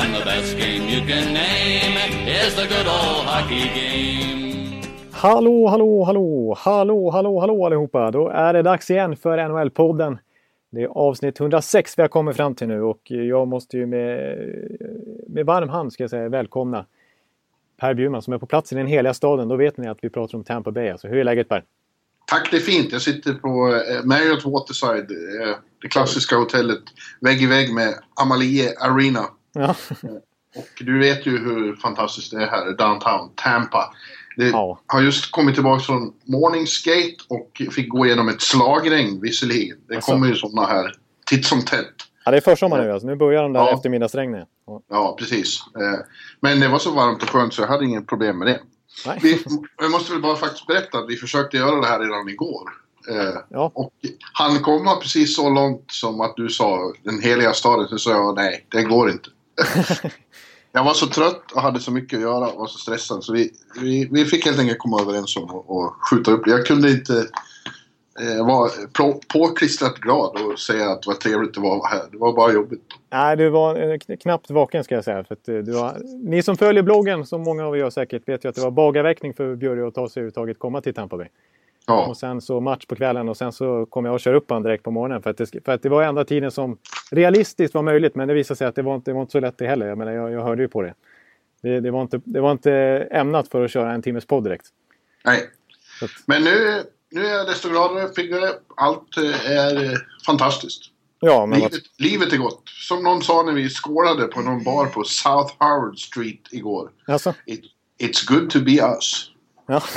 And the best game you can name is the good old hockey game. Hallå, hallå, hallå, hallå, hallå, hallå allihopa! Då är det dags igen för NHL-podden. Det är avsnitt 106 vi har kommit fram till nu och jag måste ju med, med varm hand ska jag säga välkomna Per Bjurman som är på plats i den heliga staden. Då vet ni att vi pratar om Tampa Bay. Alltså, hur är läget Per? Tack, det är fint. Jag sitter på eh, Marriott Waterside, eh, det klassiska hotellet, vägg i vägg med Amalie Arena. Ja. Och du vet ju hur fantastiskt det är här i downtown Tampa. Det Ja. har just kommit tillbaka från morningskate och fick gå igenom ett slagregn visserligen. Det Alltså. kommer ju sådana här titt som tätt. ja, det är försommar nu alltså. Nu börjar de där Ja. eftermiddagsregnen. Ja. Ja, precis. Eh, Men det var så varmt och skönt så jag hade inget problem med det. Nej. Vi, jag måste väl bara faktiskt berätta att vi försökte göra det här redan igår. Eh, Ja. Och han komma precis så långt som att du sa den heliga staden. Så sa jag nej, det går inte. jag var så trött och hade så mycket att göra och var så stressad. Så vi, vi, vi fick helt enkelt komma överens om att skjuta upp det. Jag kunde inte eh, vara påklistrat glad och säga att vad trevligt det var att vara här. Det var bara jobbigt. Nej, du var eh, knappt vaken ska jag säga. För att, eh, du var... ni som följer bloggen, som många av er gör säkert, vet ju att det var bagarväckning för Bjurre att ta sig överhuvudtaget komma till Tampa Bay. Ja, Och sen så match på kvällen och sen så kom jag och kör upp han direkt på morgonen. För att, det, för att det var enda tiden som realistiskt var möjligt. Men det visade sig att det var inte, det var inte så lätt det heller. Jag menar, jag, jag hörde ju på det. Det, det, var inte, det var inte ämnat för att köra en timmes podd direkt. nej. Att, Men nu, nu är jag desto gladare, piggare. Allt eh, är eh, fantastiskt. ja, men vad, Livet, livet är gott. Som någon sa när vi skålade på någon bar på South Howard Street igår. alltså, It, it's good to be us. ja.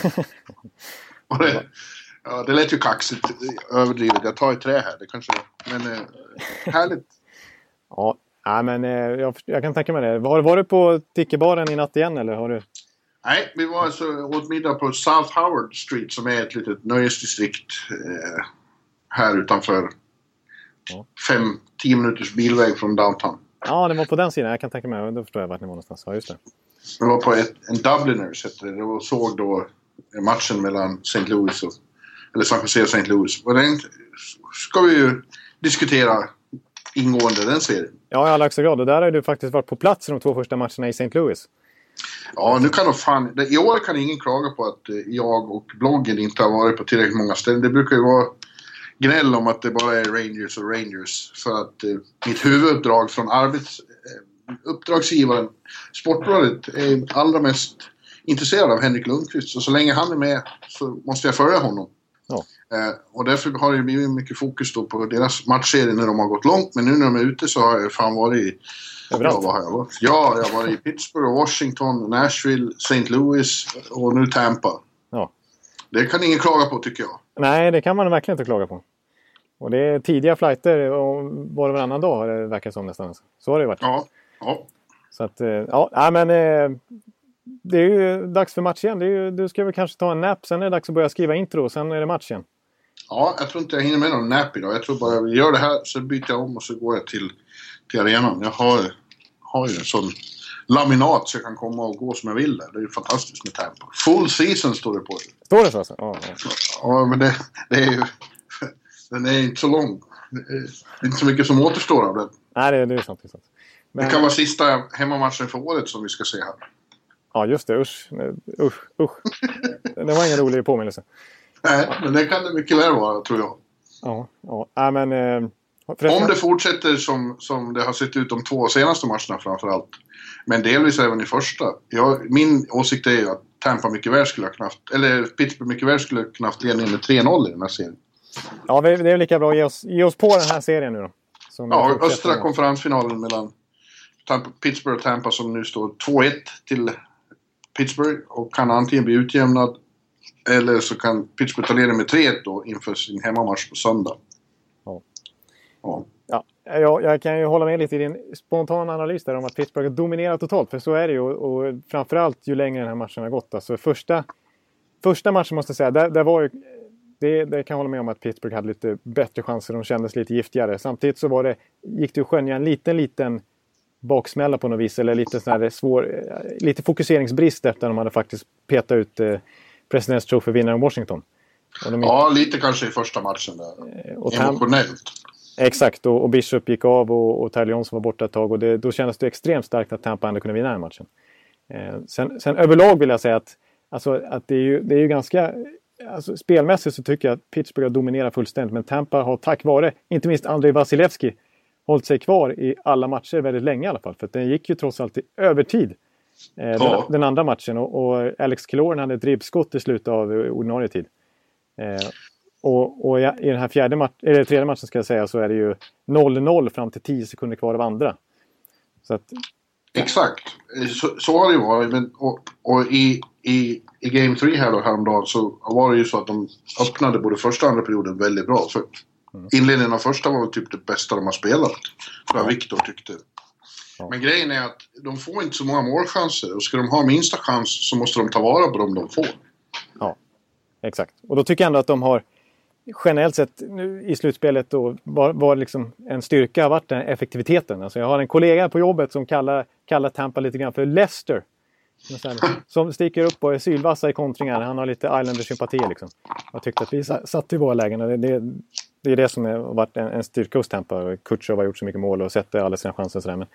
Och det, ja, det lät ju kaxigt överdrivet. Jag tar i trä här. Det kanske... Men eh, härligt. ja. Nej, men eh, jag, jag kan tänka mig det. Har, var du på Tickebaren i natt igen eller? Har du? Nej, vi var alltså åt middag på South Howard Street som är ett litet nöjesdistrikt eh, här utanför. Ja. Fem, tio minuters bilväg från downtown. Ja, det var på den sidan. Jag kan tänka mig. Då förstår jag vart ni var någonstans. Ja, just det. Vi var på ett, en Dubliners hette det och såg då matchen mellan St. Louis och... Eller San Jose och St. Louis. Och den ska vi ju diskutera ingående, den serien. Ja, i allra högsta grad. Och där har du faktiskt varit på plats i de två första matcherna i St. Louis. Ja, nu kan de fan... I år kan ingen klaga på att eh, jag och bloggen inte har varit på tillräckligt många ställen. Det brukar ju vara gnäll om att det bara är Rangers och Rangers. För att eh, mitt huvuduppdrag från arbets... Eh, uppdragsgivaren, Sportbladet, är allra mest intresserad av Henrik Lundqvist. Så så länge han är med så måste jag följa honom. Ja. Eh, och därför har det blivit mycket fokus då på deras matchserie när de har gått långt. Men nu när de är ute så har jag fan varit i... Överallt. Ja, jag varit? Ja, jag har varit i Pittsburgh, Washington, Nashville, St. Louis och nu Tampa. Ja. Det kan ingen klaga på tycker jag. Nej, det kan man verkligen inte klaga på. Och det är tidiga flighter och var och varannan dag har det som nästan. Så har det varit. Ja, ja. Så att, eh, ja, men eh, det är ju dags för match igen. Det ju, du ska väl kanske ta en nap, sen är det dags att börja skriva intro och sen är det match igen. ja, jag tror inte jag hinner med någon nap idag. Jag tror bara vi gör det här, så byter jag om och så går jag till, till arenan. Jag har, har ju en sån laminat så jag kan komma och gå som jag vill där. Det är ju fantastiskt med Tampa. Full season står det på det. Står det så alltså? Ja, ja. Ja, men det, det är ju... Den är inte så lång. Det är det inte så mycket som återstår av den. Nej, det, det är sant. Det, är sant. Det Men, kan vara sista hemmamatchen för året som vi ska se här. Ja, just det. Usch. Usch. Usch. Det var ingen rolig påminnelse. Nej, men det kan det mycket väl vara, tror jag. Ja, ja. Nej, men... Eh, förresten- Om det fortsätter som, som det har sett ut de två senaste matcherna framför allt. Men delvis även i första. Jag, min åsikt är ju att Tampa mycket väl skulle ha kunnat... Eller Pittsburgh mycket väl skulle ha kunnat leda med 3-0 i den här serien. Ja, det är lika bra att ge oss, ge oss på den här serien nu då. Ja, östra konferensfinalen mellan Tampa, Pittsburgh och Tampa som nu står 2-1 till Pittsburgh och kan antingen bli utjämnad eller så kan Pittsburgh ta ledningen med 3-1 då inför sin hemmamatch på söndag. Ja. Ja. Ja, Ja, jag kan ju hålla med lite i din spontana analys där om att Pittsburgh har dominerat totalt. För så är det ju. Och, och framförallt ju längre den här matchen har gått. Alltså första, första matchen måste jag säga, där, där var ju... Det, det kan jag hålla med om att Pittsburgh hade lite bättre chanser. De kändes lite giftigare. Samtidigt så var det, gick det att skönja en liten, liten baksmälla på något vis. Eller lite, sån här svår, lite fokuseringsbrist efter att de hade faktiskt petat ut eh, Presidents Trophy-vinnaren Washington. De, ja, lite kanske i första matchen där. Eh, och Emotionellt. Exakt, och, och, Bishop gick av och, och Tyler Johnson var borta ett tag. Och det, då kändes det extremt starkt att Tampa ändå kunde vinna den matchen. Eh, sen, sen överlag vill jag säga att, alltså, att det, är ju, det är ju ganska... Alltså, spelmässigt så tycker jag att Pittsburgh har dominerat fullständigt. Men Tampa har tack vare, inte minst Andrei Vasilevski, hållit sig kvar i alla matcher väldigt länge i alla fall. För den gick ju trots allt i övertid. Eh, ja. den, den, andra matchen. Och, och Alex Kiloren hade ett ribbskott i slutet av ordinarie tid. Eh, och, och, i den här fjärde match, eller tredje matchen ska jag säga så är det ju 0-0 fram till 10 sekunder kvar av andra. Så att, Exakt, så, så har det ju varit. Men, och, och i, i, i Game 3 här då häromdagen så var det ju så att de öppnade både första och andra perioden väldigt bra. För mm. Inledningen av första var typ det bästa de har spelat. Vad ja. Viktor tyckte. Men grejen är att de får inte så många målchanser och ska de ha minsta chans så måste de ta vara på dem de får. Ja, exakt. Och då tycker jag ändå att de har generellt sett nu i slutspelet då var, var liksom en styrka har varit den effektiviteten. Alltså jag har en kollega på jobbet som kallar, kallar Tampa lite grann för Leicester. Som sticker upp och är sylvassa i kontringar. Han har lite Islander-sympatier liksom. Jag tyckte att vi satt i våra lägen. Det, det, det är det som har varit en, en styrka hos Tampa. Kutjov har gjort så mycket mål och sett alla sina chanser. Sådär. Men,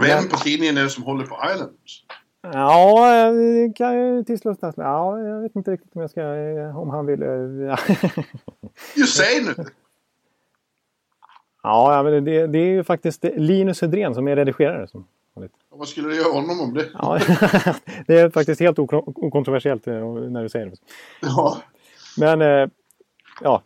Vem på tidningen är det som håller på Islanders? Ja, det kan ju tillslutas med. Ja, jag vet inte riktigt om jag ska... Om han vill... Ja. Ju säg nu! Ja, men det, det är ju faktiskt Linus Hedrén som är redigerare. Som vad skulle du göra honom om det? Ja, det är faktiskt helt okontroversiellt eh, när du säger det. Ja. Men eh, ja.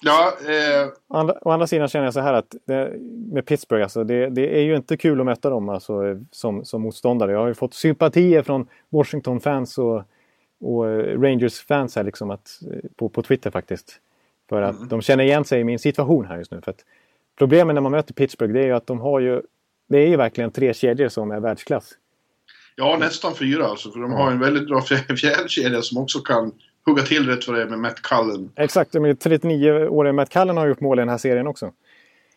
ja eh... andra, å andra sidan känner jag så här att det, med Pittsburgh, alltså, det, det, är ju inte kul att möta dem alltså, som, som motståndare. Jag har ju fått sympatier från Washington-fans och, och eh, Rangers-fans här liksom att, eh, på, på Twitter faktiskt. För att mm. de känner igen sig i min situation här just nu. För att problemet när man möter Pittsburgh det är ju att de har ju det är ju verkligen tre kedjor som är världsklass. Ja, nästan fyra alltså. För de har en väldigt bra fjärde kedja som också kan hugga till rätt vad det är med Matt Cullen. Exakt, med 39-åriga Matt Cullen har gjort mål i den här serien också.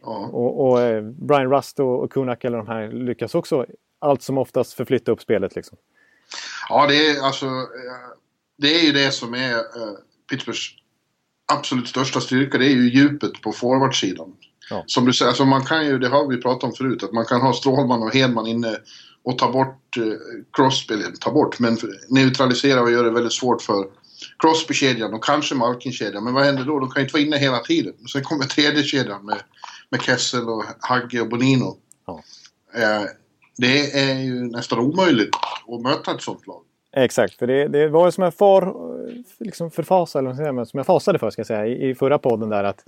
Ja. Och, och eh, Brian Rust och, och Kunak eller de här lyckas också allt som oftast förflytta upp spelet. Liksom. Ja, det är alltså... Eh, det är ju det som är uh, Pittsburghs absolut största styrka. Det är ju djupet på forwardsidan. Ja. Som du säger, alltså man kan ju, det har vi pratat om förut, att man kan ha Strålman och Hedman inne och ta bort eh, Crosby, ta bort, men neutralisera och göra det väldigt svårt för Crosby-kedjan och kanske Malkin-kedjan. Men vad händer då? De kan ju inte vara inne hela tiden. Sen kommer tredje kedjan med, med Kessel och Hagge och Bonino. Ja. Eh, det är ju nästan omöjligt att möta ett sånt lag. Exakt, för det, det var som jag far, liksom förfasade, eller säga, som jag fasade för ska jag säga, i, i förra podden där att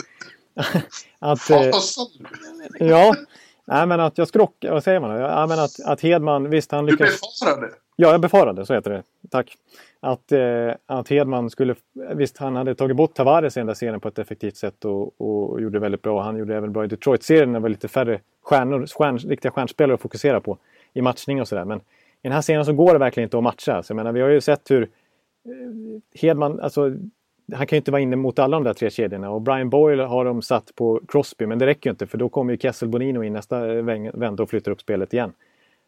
att, eh, ja, nej, men att jag skrockade, vad säger man? Ja, men att, att Hedman, visst han lyckades... Du befarade? Ja, jag befarade, så heter det. Tack. Att, eh, att Hedman skulle, visst han hade tagit bort Tavares i den där serien på ett effektivt sätt och, och gjorde väldigt bra. Han gjorde även bra i Detroit-serien när det var lite färre stjärnor, stjärn, riktiga stjärnspelare att fokusera på i matchning och sådär. Men i den här serien så går det verkligen inte att matcha. Så jag menar, vi har ju sett hur eh, Hedman, alltså han kan ju inte vara inne mot alla de där tre kedjorna och Brian Boyle har de satt på Crosby men det räcker ju inte för då kommer ju Kessel Bonino in nästa vända och flyttar upp spelet igen.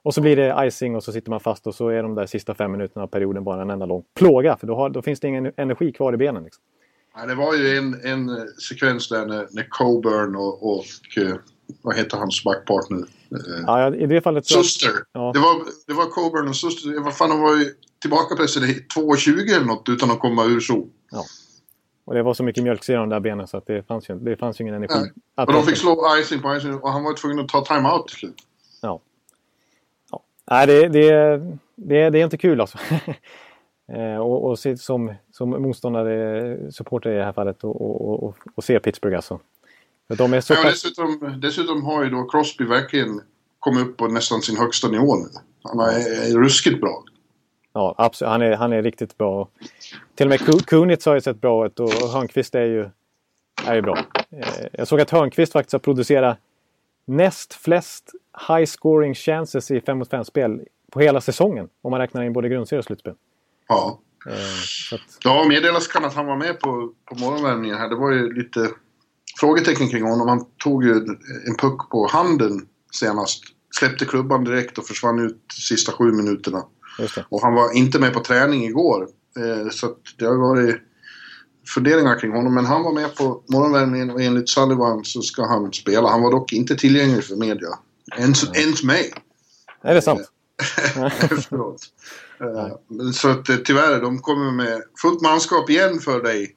Och så blir det icing och så sitter man fast och så är de där sista fem minuterna av perioden bara en enda lång plåga för då, har, då finns det ingen energi kvar i benen. Liksom. Ja, det var ju en, en sekvens där när, när Coburn och, och eh, vad heter hans backpartner? Eh, ja, i det fallet... Suster! Ja. Det, var, det var Coburn och Suster. Vad fan, de var ju tillbakapressade i 2.20 eller något utan att komma ur zon. Ja. Och det var så mycket mjölksyra i de där benen så att det fanns ju, det fanns ju ingen energi. Ja. Och de fick slå icing på icing och han var tvungen att ta time-out till slut. Nej, det, det, det, det är inte kul alltså. eh, och, och som, som motståndare, supporter i det här fallet, och, och, och, och se Pittsburgh alltså. För de är så ja, dessutom, dessutom har ju då Crosby verkligen kommit upp på nästan sin högsta nivå nu. Han är ruskigt bra. Ja, absolut. Han är, han är riktigt bra. Till och med Kunitz har ju sett bra ut och Hörnqvist är ju, är ju bra. Eh, jag såg att Hörnqvist faktiskt har producerat näst flest high scoring chances i 5 mot 5-spel på hela säsongen. Om man räknar in både grundserie och slutspel. Ja. Eh, att... Ja, meddelas kan att han var med på, på morgonvärmningen här. Det var ju lite frågetecken kring honom. Han tog ju en puck på handen senast. Släppte klubban direkt och försvann ut sista sju minuterna. Och han var inte med på träning igår. Eh, så det har varit funderingar kring honom. Men han var med på morgonvärmningen och enligt Sullivan så ska han spela. Han var dock inte tillgänglig för media. Ens, mm. ens mig. Är det sant? Efteråt. Eh, så att eh, tyvärr, de kommer med fullt manskap igen för dig,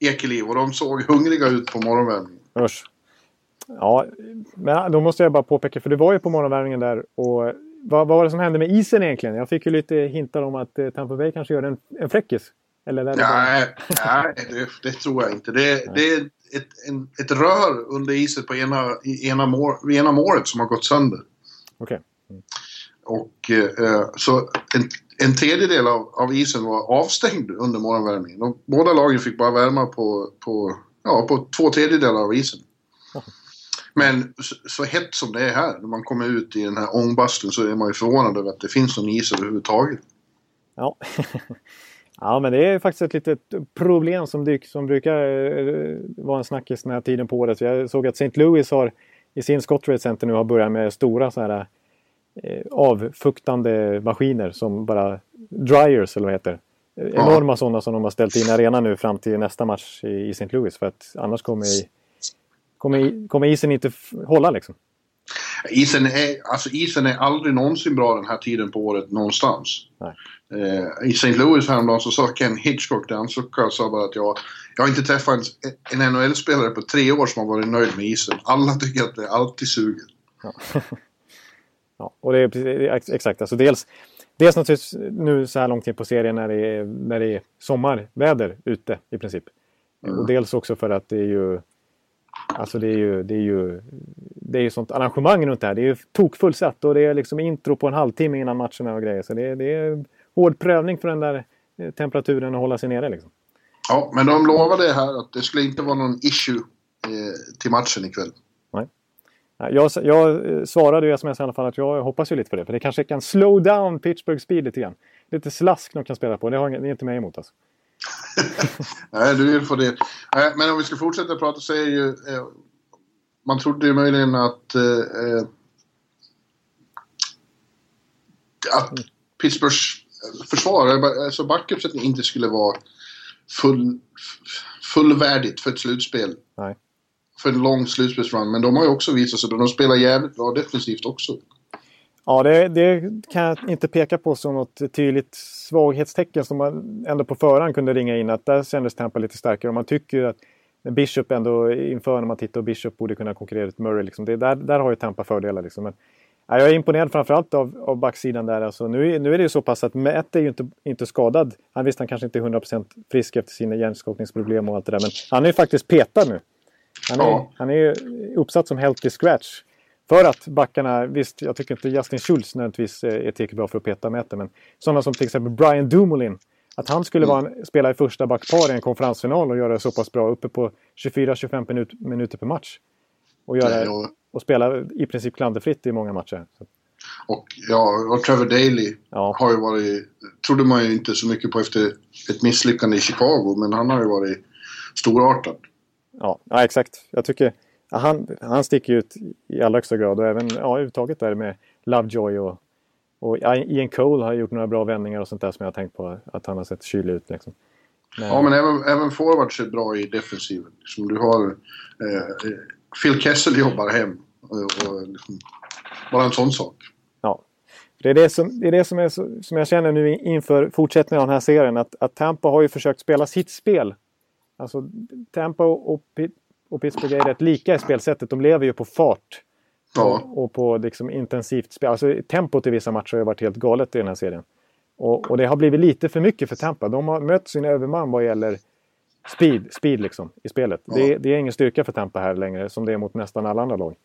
Ekeliv. Och de såg hungriga ut på morgonvärmningen. Usch. Ja, men då måste jag bara påpeka, för det var ju på morgonvärmningen där och vad, vad var det som hände med isen egentligen? Jag fick ju lite hintar om att eh, Tampa Bay kanske gör en, en fräckis. Eller nej, nej det, det, tror jag inte. Det, det är ett, en, ett rör under isen på ena, ena, mår, ena målet som har gått sönder. Okej. Okay. Mm. Och eh, så en, en tredjedel av, av isen var avstängd under morgonvärmningen. Båda lagen fick bara värma på, på, ja, på två tredjedelar av isen. Men så, så hett som det är här, när man kommer ut i den här ångbastun så är man ju förvånad över att det finns någon is överhuvudtaget. Ja. ja, men det är faktiskt ett litet problem som, dyk, som brukar uh, vara en snackis den här tiden på året. Jag såg att St. Louis har i sin Scottrade Center nu har börjat med stora så här uh, avfuktande maskiner som bara dryers eller vad heter. Ja. Enorma sådana som de har ställt in i arenan nu fram till nästa match i, i St. Louis för att annars kommer kommer, kommer isen inte hålla liksom? Isen är, alltså isen är aldrig någonsin bra den här tiden på året någonstans. Eh, I St. Louis häromdagen så sa Ken Hitchcock, där han suckade, sa bara att jag, jag har inte träffat en, en NHL-spelare på tre år som har varit nöjd med isen. Alla tycker att det alltid suger. Ja, ja och det är exakt. Alltså dels, dels naturligtvis nu så här långt in på serien när det är, när det är sommarväder ute i princip. Mm. Och dels också för att det är ju Alltså det är ju, det är ju det är ju sånt arrangemang runt det här. Det är ju tokfullsatt och det är liksom intro på en halvtimme innan matcherna och grejer. Så det, är, det är hård prövning för den där eh, temperaturen att hålla sig nere. Liksom. Ja, men de lovade här att det skulle inte vara någon issue eh, till matchen ikväll. Nej. Jag, jag eh, svarade ju sms i alla fall att jag hoppas ju lite på det. För det kanske kan slow down Pittsburgh speed lite grann. Lite slask de kan spela på. Det har det är inte mig emot alltså. Nej, du vill få det. Men om vi ska fortsätta prata så är ju... Eh, man trodde ju möjligen att... Eh, eh, att Pittsburghs försvar, alltså backuppsättning, inte skulle vara full, fullvärdigt för ett slutspel. Nej. För en lång slutspelsrun. Men de har ju också visat sig de spelar jävligt bra defensivt också. Ja, det, det, kan jag inte peka på som något tydligt svaghetstecken som man ändå på förhand kunde ringa in att där kändes Tampa lite starkare. Och man tycker att Bishop ändå inför när man tittar och Bishop borde kunna konkurrera ut Murray. Liksom. Det, där, där har ju Tampa fördelar. Liksom. Men, ja, jag är imponerad framförallt av, av backsidan där. Alltså, nu, nu är det ju så pass att Matt är ju inte, inte skadad. Han visste han kanske inte är 100% frisk efter sina hjärnskakningsproblem och allt det där. Men han är ju faktiskt petad nu. Han är, ja. han är ju uppsatt som healthy scratch. För att backarna, visst jag tycker inte Justin Schultz nödvändigtvis är tillräckligt bra för att peta Mäte, men sådana som till exempel Brian Dumoulin. Att han skulle vara en, spela i första backpar i en konferensfinal och göra det så pass bra, uppe på 24-25 minut, minuter per match. Och, göra, och spela i princip klanderfritt i många matcher. Och, ja, och Trevor Daley ja. har ju varit, trodde man ju inte så mycket på efter ett misslyckande i Chicago, men han har ju varit storartad. Ja, ja exakt. Jag tycker han, han sticker ut i allra högsta grad och även ja, överhuvudtaget där med Lovejoy och, och Ian Cole har gjort några bra vändningar och sånt där som jag har tänkt på att han har sett kylig ut. Liksom. Men... Ja, men även, även forwards är bra i defensiven. Som du har... Eh, Phil Kessel jobbar hem. Och, och liksom, bara en sån sak. Ja. Det är det som, det är det som, är som jag känner nu inför fortsättningen av den här serien. Att, att Tampa har ju försökt spela sitt spel. Alltså Tampa och och Pittsburgh är rätt lika i spelsättet. De lever ju på fart. Ja. Och, på liksom intensivt spel. Alltså tempot i vissa matcher har varit helt galet i den här serien. Och, och det har blivit lite för mycket för Tampa. De har mött sin överman vad gäller speed, speed liksom, i spelet. Ja. Det, det, är ingen styrka för Tampa här längre som det är mot nästan alla andra lag.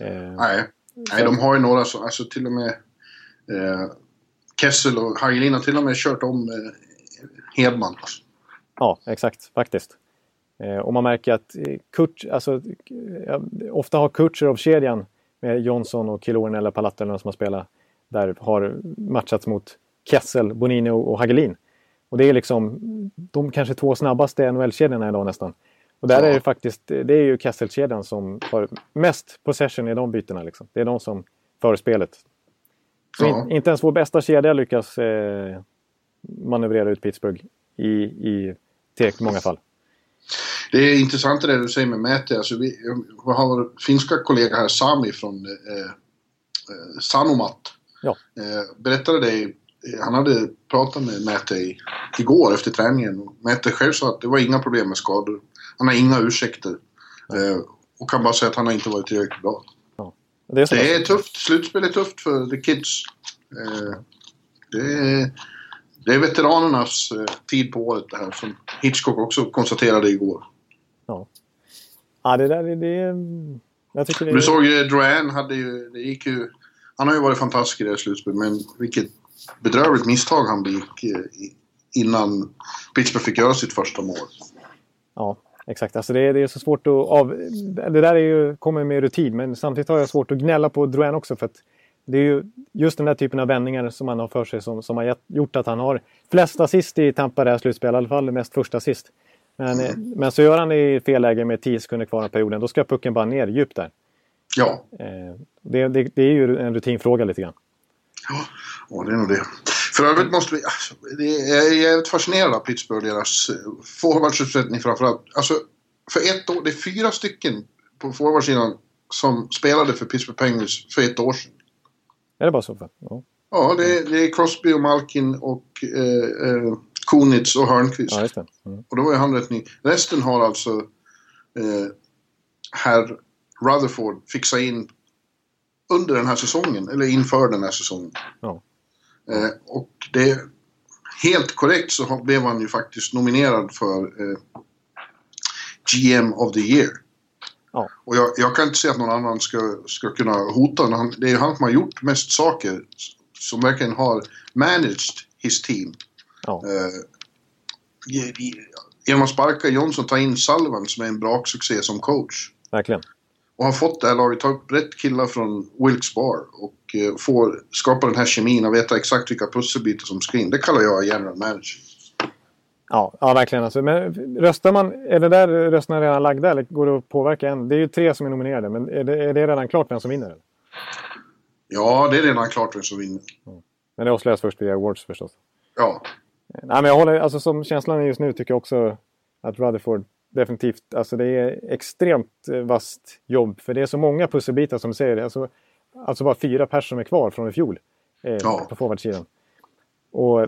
Eh, Nej. Nej, de har ju några så, alltså till och med eh, Kessel och Hagelin har till och med kört om eh, Hedman. Ja, exakt, faktiskt. Eh, och man märker att eh, Kurt, alltså, eh, ofta har Kutjerov-kedjan med Johnson och Kiloren eller Palatinen som har spelat där har matchats mot Kessel, Bonino och Hagelin. Och det är liksom de kanske två snabbaste NHL-kedjorna idag nästan. Och där ja. är det faktiskt, det är ju Kessel-kedjan som har mest possession i de bytena. Liksom. Det är de som för spelet. Så ja. in, inte ens vår bästa kedja lyckas eh, manövrera ut Pittsburgh i, i tillräckligt många fall. Det är intressant det du säger med Mäte. Alltså vi, vi har vår finska kollega här, Sami från eh, eh, Sanomat. Ja. Eh, berättade det, han hade pratat med Mäte igår efter träningen. Mäte själv sa att det var inga problem med skador. Han har inga ursäkter. Eh, och kan bara säga att han har inte varit tillräckligt bra. Ja. Det, är det är tufft. Slutspel är tufft för the kids. Eh, det är det är veteranernas eh, tid på året det här som Hitchcock också konstaterade igår. Ja, ja det där det, det jag tycker det... Du såg ju Drouin hade ju, det gick ju... Han har ju varit fantastisk i det här slutspelet men vilket bedrövligt misstag han begick eh, innan Pittsburgh fick göra sitt första mål. Ja, exakt. Alltså det, det är så svårt att av... Det där är ju, kommer med rutin men samtidigt har jag svårt att gnälla på Drouin också för att det är ju just den där typen av vändningar som han har för sig som, som har gjort att han har flest assist i Tampa det här slutspelet, i alla fall mest första assist. Men, mm. men så gör han det i fel läge med 10 sekunder kvar av perioden, då ska pucken bara ner djupt där. Ja. Eh, det, det, det, är ju en rutinfråga lite grann. Ja, det är nog det. För övrigt måste vi... Alltså, jag är jävligt fascinerad av Pittsburgh, deras eh, forwardsuppsättning framförallt. Alltså, för ett år, det är fyra stycken på forwardsidan som spelade för Pittsburgh Penguins för ett år sedan. Är det bara så? Ja, ja det, är, det är Crosby och Malkin och eh, eh, Kunitz och Hörnqvist. Ja. Mm. Och då var ju han rätt ny. Resten har alltså eh, herr Rutherford fixat in under den här säsongen, eller inför den här säsongen. Ja. Eh, och det är helt korrekt så blev han ju faktiskt nominerad för eh, GM of the year. Ja. Och jag, jag, kan inte se att någon annan ska, ska kunna hota honom. Det är han som har gjort mest saker. Som verkligen har managed his team. Ja. Uh, genom att sparka Johnson ta in Sullivan som är en bra succé som coach. Verkligen. Och har fått det här laget, ta upp rätt killar från Wilkes Bar och uh, få, skapa den här kemin och veta exakt vilka pusselbitar som ska in. Det kallar jag general manager. Ja, ja verkligen. Alltså, men röstar man, är det där rösterna redan lagda eller går det att påverka en? Det är ju tre som är nominerade, men är det, är det redan klart vem som vinner? Ja, det är redan klart vem som vinner. Mm. Men det avslöjas först via awards förstås. Ja. Nej, men jag håller, alltså som känslan är just nu tycker jag också att Rutherford definitivt, alltså det är extremt eh, vasst jobb. För det är så många pusselbitar som du säger. Alltså, alltså bara fyra personer är kvar från i fjol. Eh, ja. På forwardsidan. Och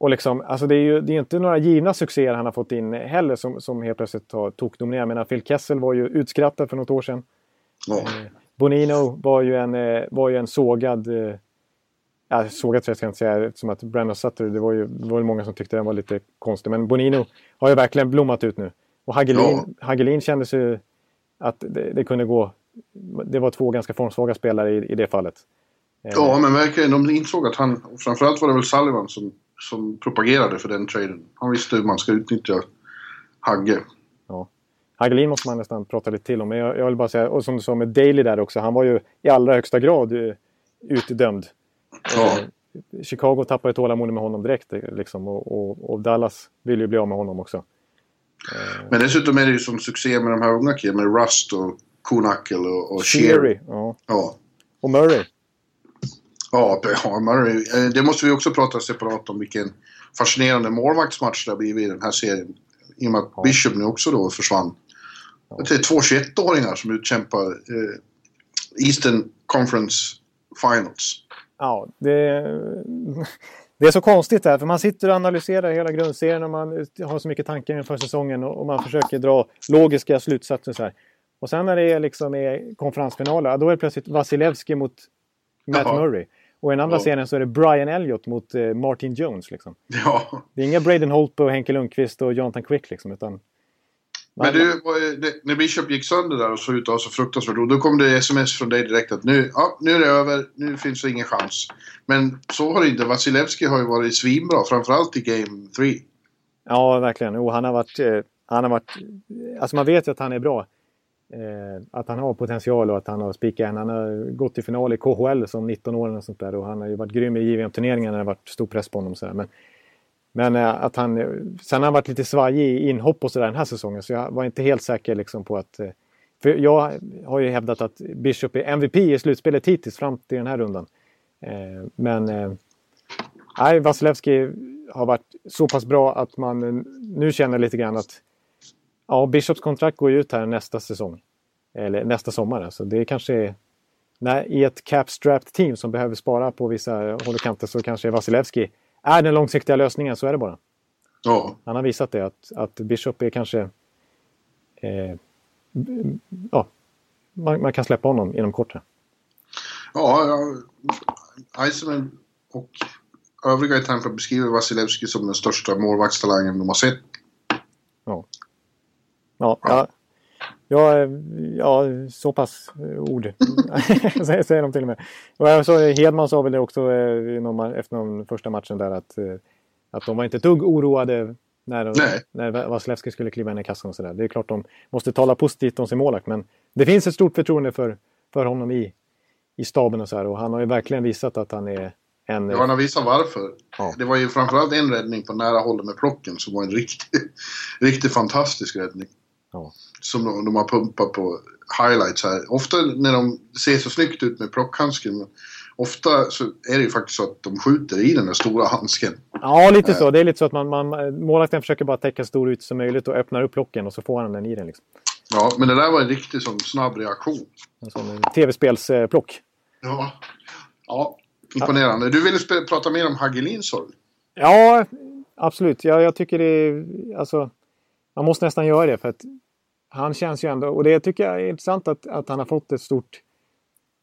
och liksom, alltså det är ju det är inte några givna succéer han har fått in heller som, som helt plötsligt har tokdominerat. Jag menar, Phil Kessel var ju utskrattad för något år sedan. Ja. Eh, Bonino var ju en, eh, var ju en sågad... Eh, ja, sågad tror jag ska inte säga, som att Brandon Sutter, det var ju det var många som tyckte den var lite konstig. Men Bonino har ju verkligen blommat ut nu. Och Hagelin, ja. Hagelin kändes ju att det, det, kunde gå... Det var två ganska formsvaga spelare i, i det fallet. Ja, men verkligen. De insåg att han... Framförallt var det väl Sullivan som som propagerade för den traden. Han visste hur man ska utnyttja Hagge. Ja. Hagelin måste man nästan prata lite till om. Men jag, jag vill bara säga, och som du sa med Daley där också, han var ju i allra högsta grad uh, utdömd. Ja. Uh, Chicago tappade tålamodet med honom direkt liksom, och, och, och, Dallas vill ju bli av med honom också. Uh, Men dessutom är det ju som succé med de här unga killarna, med Rust och Kunakel och, och Sheary. Ja. ja. Och Murray. Ja, Murray. Eh, det måste vi också prata separat om vilken fascinerande målvaktsmatch det har blivit i den här serien. I och med att ja. Bishop nu också då försvann. Ja. Det är två 21-åringar som utkämpar eh, Eastern Conference Finals. Ja, det, det är så konstigt här för man sitter och analyserar hela grundserien och man har så mycket tankar inför säsongen och, man försöker dra logiska slutsatser så här. Och sen när det liksom är konferensfinaler, då är det plötsligt Vasilevski mot Matt Jaha. Murray. Och i den andra ja. scenen så är det Brian Elliott mot eh, Martin Jones. Liksom. Ja. Det är inga Braden Holtby och Henke Lundqvist och Jonathan Quick liksom, utan... Men du, när Bishop gick sönder där och såg ut att ha så fruktansvärt då kom det sms från dig direkt att nu, ja, nu är det över, nu finns det ingen chans. Men så har det inte. Vasilevski har ju varit svinbra, framförallt i Game 3. Ja, verkligen. Jo, han har varit... Eh, han har varit... Alltså man vet ju att han är bra. Eh, att han har potential och att han har spikat Han har gått till final i KHL som 19-åring och sånt där. Och han har ju varit grym i JVM-turneringar när det varit stor press på honom. Så men, men eh, att han... Eh, sen har han varit lite svajig i inhopp och sådär den här säsongen. Så jag var inte helt säker liksom på att... Eh, för jag har ju hävdat att Bishop är MVP i slutspelet hittills fram till den här rundan. Eh, men... Eh, nej, Vasilevski har varit så pass bra att man eh, nu känner lite grann att ja, Bishops kontrakt går ju ut här nästa säsong. Eller nästa sommar. Så det kanske är... Nej, I ett cap-strapped team som behöver spara på vissa håll och kanter så kanske Vasilevski är den långsiktiga lösningen. Så är det bara. Ja. Han har visat det att, att Bishop är kanske... Eh, ja, man, man, kan släppa honom inom kort. Här. Ja, ja Iceman och övriga i Tampa beskriver Vasilevski som den största målvaktstalangen de har sett. Ja. Ja, ja. Ja, ja, så pass ord säger de till och med. Och så, Hedman sa väl det också eh, efter någon första matchen där att, eh, att de var inte ett dugg oroade när, när Vasilevski skulle kliva in i kassan och sådär. Det är klart de måste tala positivt om sin målvakt men det finns ett stort förtroende för, för honom i, i staben och så här och han har ju verkligen visat att han är en... Ja, han har visat varför. Ja. Det var ju framförallt en räddning på nära håll med plocken som var en riktigt, riktigt fantastisk räddning. Ja. Som de, de, har pumpat på highlights här. Ofta när de ser så snyggt ut med plockhandsken. Ofta så är det ju faktiskt så att de skjuter i den där stora handsken. Ja, lite så. Det är lite så att man, man, målvakten försöker bara täcka så stor ut som möjligt och öppnar upp plocken och så får han den i den. Liksom. Ja, men det där var en riktigt sån snabb reaktion. En sån tv-spelsplock. Ja. ja, imponerande. Du ville prata mer om Hagelin, sa? Ja, absolut. Ja, jag tycker det är... Alltså, man måste nästan göra det för att han känns ju ändå, och det tycker jag är intressant att, att han har fått ett stort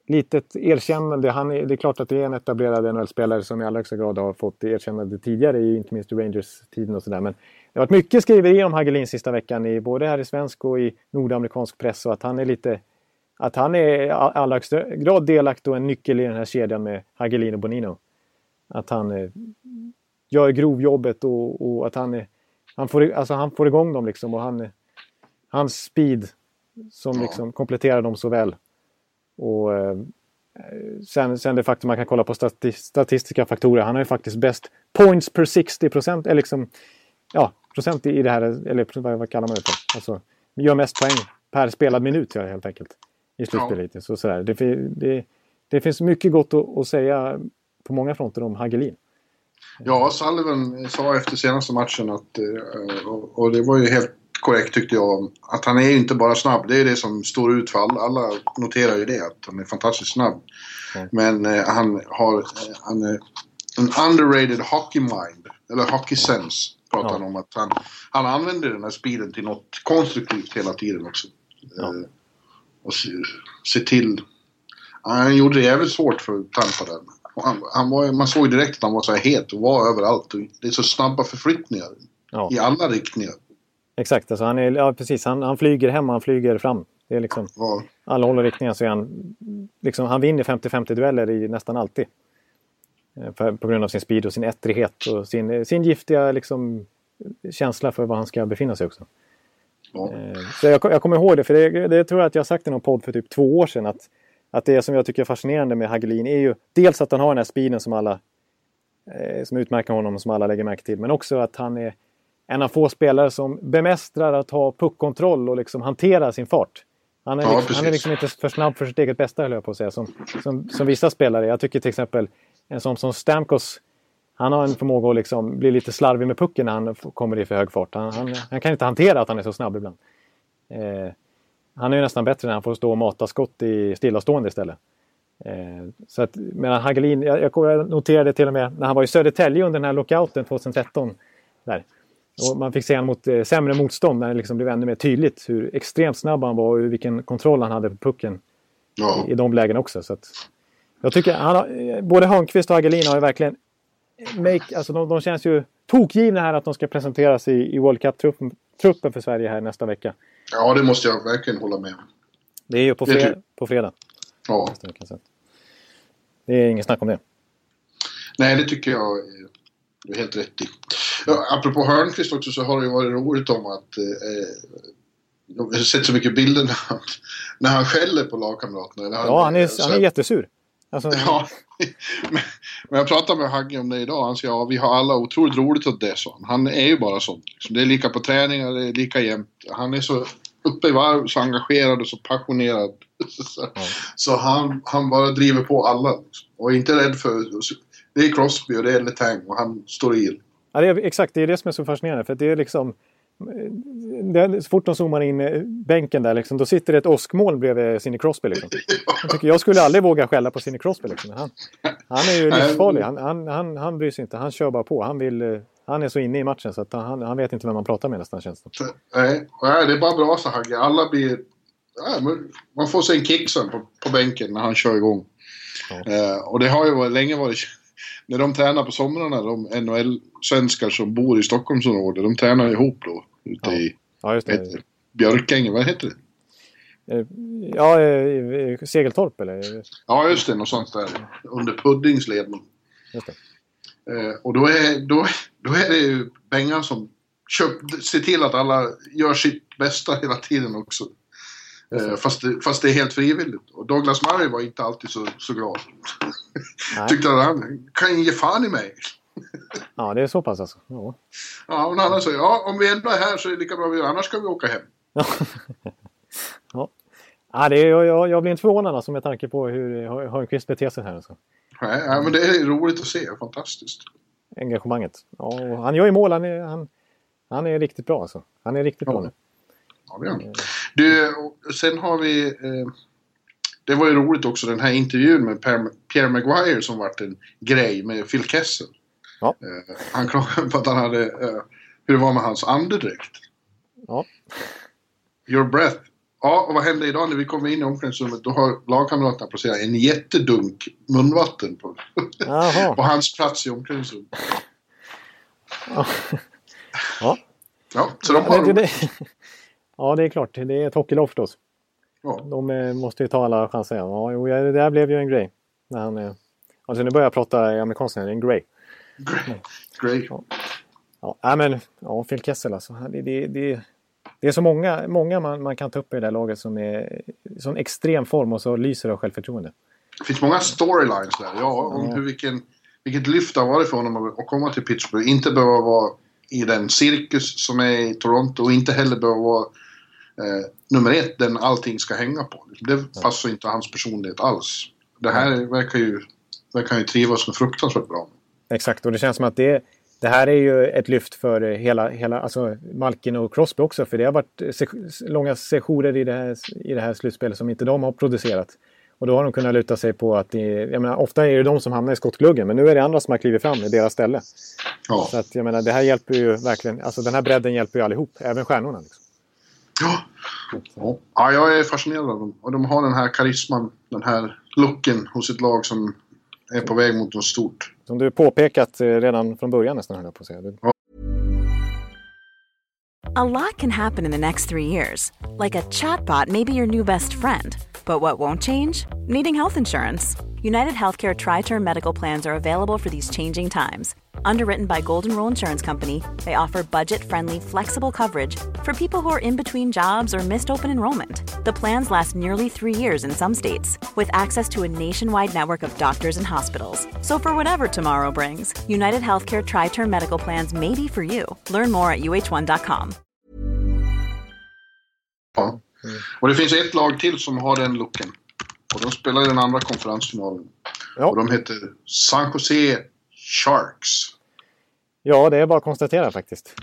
litet erkännande. Han är, det är klart att det är en etablerad NHL-spelare som i allra högsta grad har fått erkännande tidigare, inte minst i Rangers-tiden och sådär. Men det har varit mycket skriverier om Hagelin sista veckan, i, både här i svensk och i nordamerikansk press. Och att han är lite... Att han är i allra högsta grad delaktig och en nyckel i den här kedjan med Hagelin och Bonino. Att han eh, gör grovjobbet och, och att han är han får, alltså han får igång dem liksom och han, hans speed som liksom kompletterar dem så väl. Och eh, sen, sen det faktum man kan kolla på stati statistiska faktorer. Han har ju faktiskt bäst points per 60 procent, eller liksom ja, procent i det här, eller vad, kallar man det för? Alltså, gör mest poäng per spelad minut ja, helt enkelt. I slutspelet. Ja. Så, sådär. Det, det, det finns mycket gott att, att säga på många fronter om Hagelin. Ja, Sullivan sa efter senaste matchen att, eh, och det var ju helt korrekt tyckte jag, att han är ju inte bara snabb. Det är det som står ut för alla. Alla noterar ju det, att han är fantastiskt snabb. Mm. Men eh, han har han är en underrated hockey mind, eller hockey sense pratar han om. Att han, han använder den här speeden till något konstruktivt hela tiden också. Ja. Eh, och se, se till... Han gjorde det jävligt svårt för Tampa där. Han, han var, man såg direkt att han var så här het och var överallt. Och det är så snabba förflyttningar ja. i alla riktningar. Exakt, alltså han, är, ja, precis. Han, han flyger hem och han flyger fram. Det är liksom, ja. Alla håll och riktningar så är han... Liksom, han vinner 50-50 dueller i nästan alltid. Eh, för, på grund av sin speed och sin ettrighet och sin, sin giftiga liksom, känsla för var han ska befinna sig också. Ja. Eh, så jag, jag kommer ihåg det, för det, det tror jag att jag sagt i någon podd för typ två år sedan. Att att det som jag tycker är fascinerande med Hagelin är ju dels att han har den här speeden som alla eh, som utmärker honom som alla lägger märke till. Men också att han är en av få spelare som bemästrar att ha puckkontroll och liksom hantera sin fart. Han är, ja, liksom, han är liksom inte för snabb för sitt eget bästa höll jag på att säga. Som, som, som vissa spelare. Jag tycker till exempel en sån som Stamkos. Han har en förmåga att liksom bli lite slarvig med pucken när han kommer i för hög fart. Han, han, han kan inte hantera att han är så snabb ibland. Eh, han är ju nästan bättre när han får stå och mata skott i stillastående istället. Eh, så att, medan Hagelin, jag, jag noterade till och med när han var i Södertälje under den här lockouten 2013. Där. Och man fick se honom mot eh, sämre motstånd när det liksom blev ännu mer tydligt hur extremt snabb han var och vilken kontroll han hade på pucken. Ja. I, I de lägena också. Så att, jag tycker han har, både Hörnqvist och Hagelin har ju verkligen make, alltså de, de känns ju tokgivna här att de ska presenteras i, i World Cup-truppen för Sverige här nästa vecka. Ja, det måste jag verkligen hålla med om. Det är ju på, fred på fredag. Ja. Det är inget snack om det. Nej, det tycker jag du är helt rätt i. Ja, apropå Hörnqvist också så har det ju varit roligt om att eh, jag har sett så mycket bilder när han, när han skäller på lagkamraterna. Ja, han är, han är jättesur. Alltså, ja, men, men jag pratade med Hagge om det idag. Han sa ja, vi har alla otroligt roligt åt det, så han. är ju bara sån. Liksom. Det är lika på träningar, det är lika jämt. Han är så uppe i varv, så engagerad och så passionerad. så, ja. så han, han bara driver på alla. Liksom. Och är inte rädd för... Det är Crosby och det är Letang och han står i. Ja, det är, exakt, det är det som är så fascinerande. För det är liksom det, så fort de zoomar in bänken där, liksom, då sitter det ett åskmoln bredvid Sidney Crosby. Liksom. Jag, tycker, jag skulle aldrig våga skälla på Sidney Crosby. Liksom. Han, han är ju livsfarlig. Han, han, han, han bryr sig inte. Han kör bara på. Han, vill, han är så inne i matchen så att han, han vet inte vem man pratar med nästan känns det Nej, det är bara bra så Hagge. Alla blir... Man får sig en kick sen på, på bänken när han kör igång. Ja. Eh, och det har ju länge varit när de tränar på somrarna, de NHL-svenskar som bor i Stockholmsområdet, de tränar ihop då ute ja. i ja, just det. Björkängen, vad heter det? Eh, ja, eh, Segeltorp eller? Ja, just det, något sånt där. Under Puddings ledning. Eh, och då är, då, då är det ju Bengan som köp, ser till att alla gör sitt bästa hela tiden också. Eh, fast, det, fast det är helt frivilligt. Och Douglas Murray var inte alltid så, så glad. Tyckte att han kan ge fan i mig. ja, det är så pass alltså? Ja. Ja, men han sa ja, om vi ändå är här så är det lika bra vi gör, annars ska vi åka hem. ja. Ja, det är, jag, jag blir inte förvånad alltså, med tanke på hur Hörnqvist beter sig här. Alltså. Nej, men det är roligt att se. Fantastiskt. Engagemanget. Ja, han gör ju mål. Han är, han, han är riktigt bra alltså. Han är riktigt ja. bra nu. Ja, det är han. Du, sen har vi... Eh, det var ju roligt också den här intervjun med Pierre Maguire som vart en grej med Phil Kessel. Ja. Eh, han klagade på att han hade... Eh, hur det var med hans andedräkt. Ja. Your breath. Ja, och vad hände idag när vi kom in i omklädningsrummet? Då har lagkamraterna placerat en jättedunk munvatten på, på hans plats i omklädningsrummet. Ja. ja. Ja, så de har... Det, det, Ja, det är klart. Det är ett hockeylag förstås. Ja. De eh, måste ju ta alla chanser. Ja, jo, det där blev ju en grej. När han, eh, alltså nu börjar jag prata amerikanska, en grej. Grej. Ja. Ja, men ja, Phil Kessel alltså. Det, det, det, det är så många, många man, man kan ta upp i det där laget som är i sån extrem form och så lyser av självförtroende. Det finns många storylines där. Ja, om hur vilken, vilket lyft det har varit för honom att komma till Pittsburgh. Inte behöva vara i den cirkus som är i Toronto och inte heller behöva vara eh, nummer ett, den allting ska hänga på. Det passar inte hans personlighet alls. Det här verkar ju, verkar ju trivas med fruktansvärt bra. Exakt, och det känns som att det, det här är ju ett lyft för hela, hela alltså Malkin och Crosby också. För det har varit se långa sessioner i det, här, i det här slutspelet som inte de har producerat. Och då har de kunnat luta sig på att det, jag menar, ofta är det de som hamnar i skottgluggen men nu är det andra som har klivit fram i deras ställe. Ja. Så att jag menar, det här hjälper ju verkligen, alltså den här bredden hjälper ju allihop, även stjärnorna. Liksom. Ja. ja, jag är fascinerad av dem. Och de har den här karisman, den här looken hos ett lag som är på väg mot något stort. Som du påpekat eh, redan från början nästan, höll jag på att säga. Ja. A lot can happen in the next three years. Like a chatbot may be your new best friend. But what won't change? Needing health insurance. United Healthcare Tri Term Medical Plans are available for these changing times. Underwritten by Golden Rule Insurance Company, they offer budget friendly, flexible coverage for people who are in between jobs or missed open enrollment. The plans last nearly three years in some states, with access to a nationwide network of doctors and hospitals. So, for whatever tomorrow brings, United Healthcare Tri Term Medical Plans may be for you. Learn more at uh1.com. Ja. Och det finns ett lag till som har den looken. Och de spelar i den andra konferensfinalen. Ja. Och de heter San Jose Sharks. Ja, det är bara att konstatera faktiskt.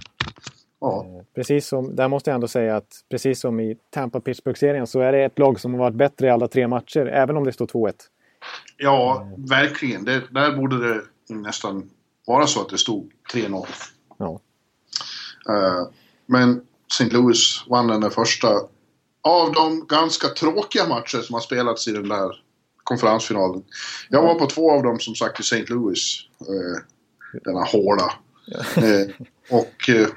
Ja. Eh, precis som, där måste jag ändå säga att precis som i Tampa-Pittsburgh-serien så är det ett lag som har varit bättre i alla tre matcher, även om det står 2-1. Ja, verkligen. Det, där borde det nästan vara så att det stod 3-0. Ja. Uh, men St. Louis vann den första av de ganska tråkiga matcher som har spelats i den där konferensfinalen. Jag var på två av dem som sagt i St. Louis. Eh, denna håla. Eh, och eh,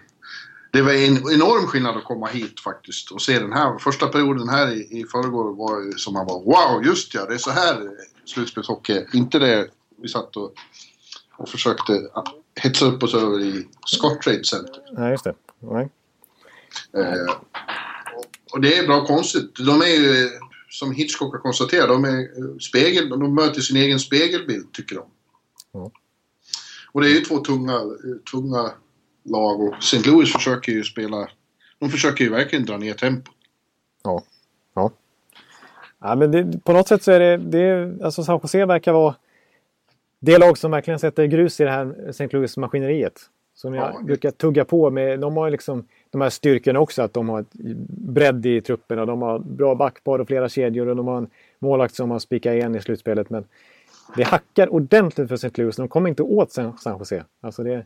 det var en enorm skillnad att komma hit faktiskt och se den här. Första perioden här i, i förrgår var ju som man var wow, just ja, det är så här slutspelshockey. Inte det vi satt och och försökte hetsa upp oss över i Scott Trade Center. Nej, just det. Nej. Eh, och det är bra konstigt. De är ju, som Hitchcock har konstaterat, de, är eh, spegel, de möter sin egen spegelbild, tycker de. Ja. Och det är ju två tunga, tunga lag och St. Louis försöker ju spela... De försöker ju verkligen dra ner tempot. Ja. Ja. ja men det, på något sätt så är det, det... Alltså San Jose verkar vara det lag som verkligen sätter grus i det här St. Louis-maskineriet. Som jag Ja. brukar tugga på med. De har liksom de här styrkorna också. Att de har ett bredd i truppen och de har bra backpar och flera kedjor. Och de har en målvakt som har spikat igen i slutspelet. Men det hackar ordentligt för St. Louis. De kommer inte åt San Jose. Alltså det,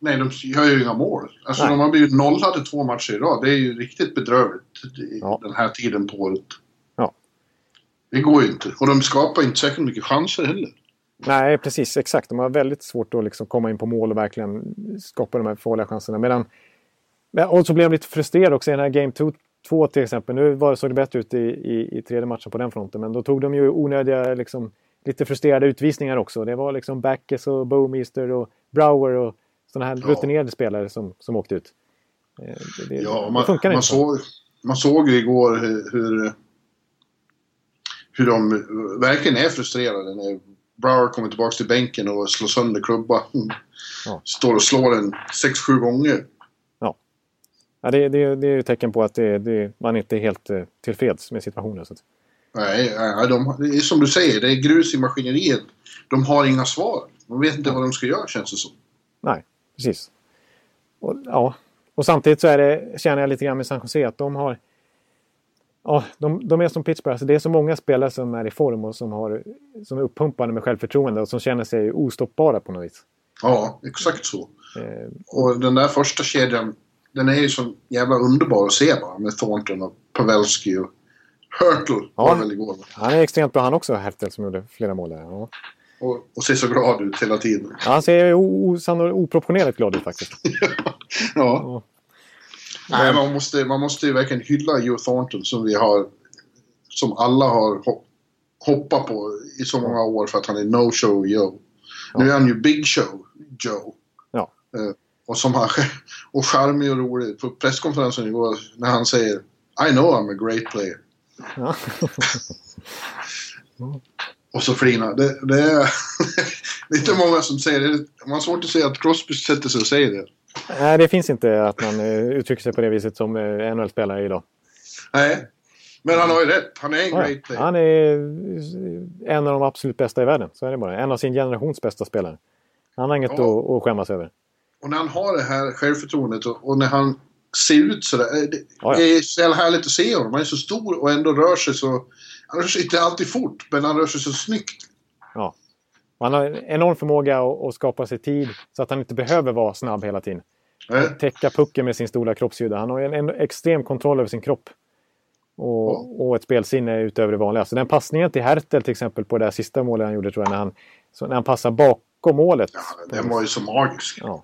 Nej, de gör ju inga mål. Alltså Nej. de har blivit nollade två matcher i rad. Det är ju riktigt bedrövligt i Ja. den här tiden på året. Ja. Det går ju inte. Och de skapar inte särskilt mycket chanser heller. Nej, precis. Exakt. De har väldigt svårt att liksom komma in på mål och verkligen skapa de här farliga chanserna. Medan, och så blev de lite frustrerade också i den här Game 2 till exempel. Nu var, såg det bättre ut i, i, i tredje matchen på den fronten. Men då tog de ju onödiga, liksom, lite frustrerade utvisningar också. Det var liksom Backes och Bowmeister och Brower och sådana här Ja. rutinerade spelare som, som åkte ut. Eh, Det, det, Ja, det man, funkar man, såg, man såg ju igår hur, hur, de verkligen är frustrerade när Brower kommer tillbaka till bänken och slår sönder klubba. Mm. Ja. Står och slår den 6-7 gånger. Ja, det, det, det är ju tecken på att det, det, man inte är helt eh, tillfreds med situationen. Så att, Nej, nej de, som du säger, det är grus i maskineriet. De har inga svar. De vet inte vad de ska göra känns det som. Nej, precis. Och, ja. och samtidigt så är det, känner jag lite grann med San Jose att de har... Ja, de, de är som Pittsburgh. Alltså det är så många spelare som är i form och som, har, som är uppumpade med självförtroende och som känner sig ostoppbara på något vis. Ja, exakt så. Eh, Och den där första kedjan, den är ju så jävla underbar att se bara. Med Thornton och Pavelski och Hurtle var Ja. det väl igår. han är extremt bra han också, Hertel, som gjorde flera mål där. Ja. Och, och ser så glad ut hela tiden. Ja, Han ser osann- oproportionerligt glad ut faktiskt. Ja. Nej, man måste, man måste ju verkligen hylla Joe Thornton som vi har... Som alla har ho- hoppat på i så många år för att han är no-show Joe. Nu är han ju Big Show Joe. Ja. Eh, och som han och charmig och rolig. På presskonferensen igår när han säger I know I'm a great player. Ja. Och så flinar. Det, det, är, det är inte många som säger det. Man har svårt att säga att Crosby sätter sig och säger det. Nej, det finns inte att man eh, uttrycker sig på det viset som eh, NHL-spelare idag. Nej. Men han har ju rätt. Han är en Ja, great player. han är en av de absolut bästa i världen. Så är det bara. En av sin generations bästa spelare. Han har inget Ja. att, att skämmas över. Och när han har det här självförtroendet och, och när han ser ut sådär. eh, Det, Ja, ja. det är så jävla härligt att se honom. Han är så stor och ändå rör sig så... Han rör sig inte alltid fort, men han rör sig så snyggt. Ja. Han har en enorm förmåga att, skapa sig tid så att han inte behöver vara snabb hela tiden. Eh, Täcka pucken med sin stora kroppshydda. Han har en, en extrem kontroll över sin kropp. Och, och ett spelsinne utöver det vanliga. Så den passningen till Hertel till exempel på det där sista målet han gjorde tror jag när han, när han passar bakom målet. Ja, den var ju så magisk. Ja.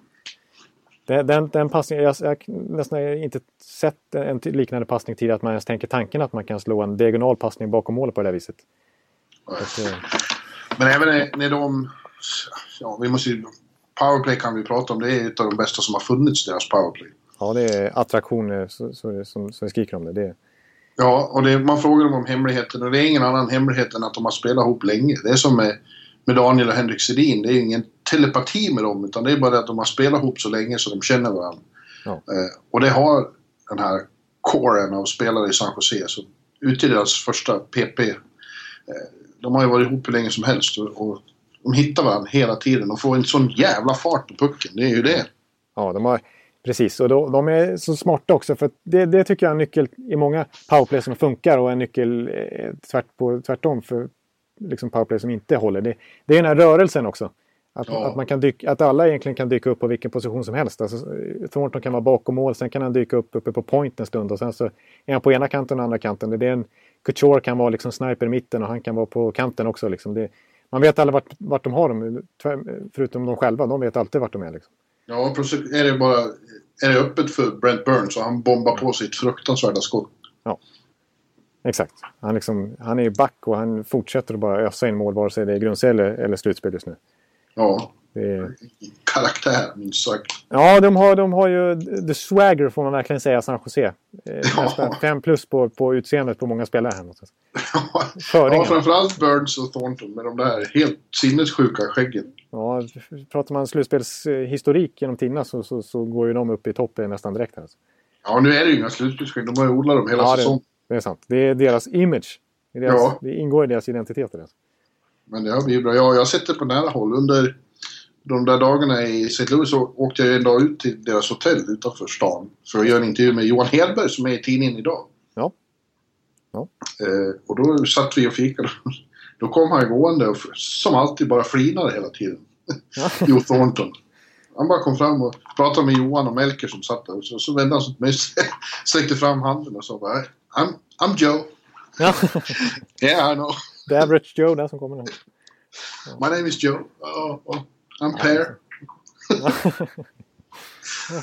Den, den, den passningen, jag jag nästan inte sett en liknande passning tidigare. Att man ens tänker tanken att man kan slå en diagonal passning bakom målet på det där viset. Att, eh, Men även när, de... Ja, vi måste ju... Powerplay kan vi prata om. Det är ett av de bästa som har funnits, deras powerplay. ja, det är attraktion eh, som, som vi skriker om det. det. Ja, och det, man frågar dem om hemligheten och det är ingen annan hemlighet än att de har spelat ihop länge. Det är som med, med Daniel och Henrik Sedin. Det är ingen telepati med dem utan det är bara det att de har spelat ihop så länge så de känner varandra. Ja. Eh, och det har den här coren av spelare i San Jose som utgör deras första PP. Eh, de har ju varit ihop hur länge som helst och, och de hittar varandra hela tiden och får en sån jävla fart på pucken. Det är ju det. Ja, de har, precis. Och då, de är så smarta också. För det, det tycker jag är en nyckel i många powerplay som funkar och en nyckel eh, tvärt på, tvärtom för liksom powerplay som inte håller. Det, det är den här rörelsen också. Att, Ja. att, man kan dyka, att alla egentligen kan dyka upp på vilken position som helst. Alltså, Thornton kan vara bakom mål, sen kan han dyka upp uppe på point en stund och sen så är han på ena kanten och andra kanten. Det är en, Couture kan vara liksom sniper i mitten och han kan vara på kanten också. Liksom. Det, man vet aldrig vart, vart de har dem, förutom de själva. De vet alltid vart de är. Liksom. Ja, är det bara... Är det öppet för Brent Burns och han bombar på sitt fruktansvärda skott. Exakt. Han, liksom, han är ju back och han fortsätter att bara ösa in mål vare sig det är grundserie eller, eller slutspel just nu. Ja. är... Karaktär, minst sagt. Ja, de har, de har ju the swagger får man verkligen säga, San Jose. Eh, Ja. Fem plus på, på utseendet på många spelare här. någonstans. ja, Föringen. framförallt Burns och Thornton med de där helt sinnessjuka skäggen. Ja, pratar man slutspelshistorik genom tiderna så, så, så går ju de upp i toppen nästan direkt. Här. alltså. Ja, nu är det ju inga slutspelsskägg. De har ju odlat dem hela Ja, det, säsongen. det är sant. Det är deras image. Det, är deras, Ja. det ingår i deras identitet. Alltså. Men det har blivit bra. Ja, jag har sett det på nära håll. Under de där dagarna i St. Louis så åkte jag en dag ut till deras hotell utanför stan för att göra en intervju med Johan Hedberg som är i tidningen idag. Ja. Ja. Eh, och då satt vi och fikade. Då kom han gående och som alltid bara flinade hela tiden. Ja. Jo Thornton. Han bara kom fram och pratade med Johan och Melker som satt där. Och så, så vände han sig till mig sträckte fram handen och sa bara I'm, I'm Joe. Ja. Yeah, I know. Är Average Joe där som kommer nu. My name is Joe. Oh, oh, I'm Per.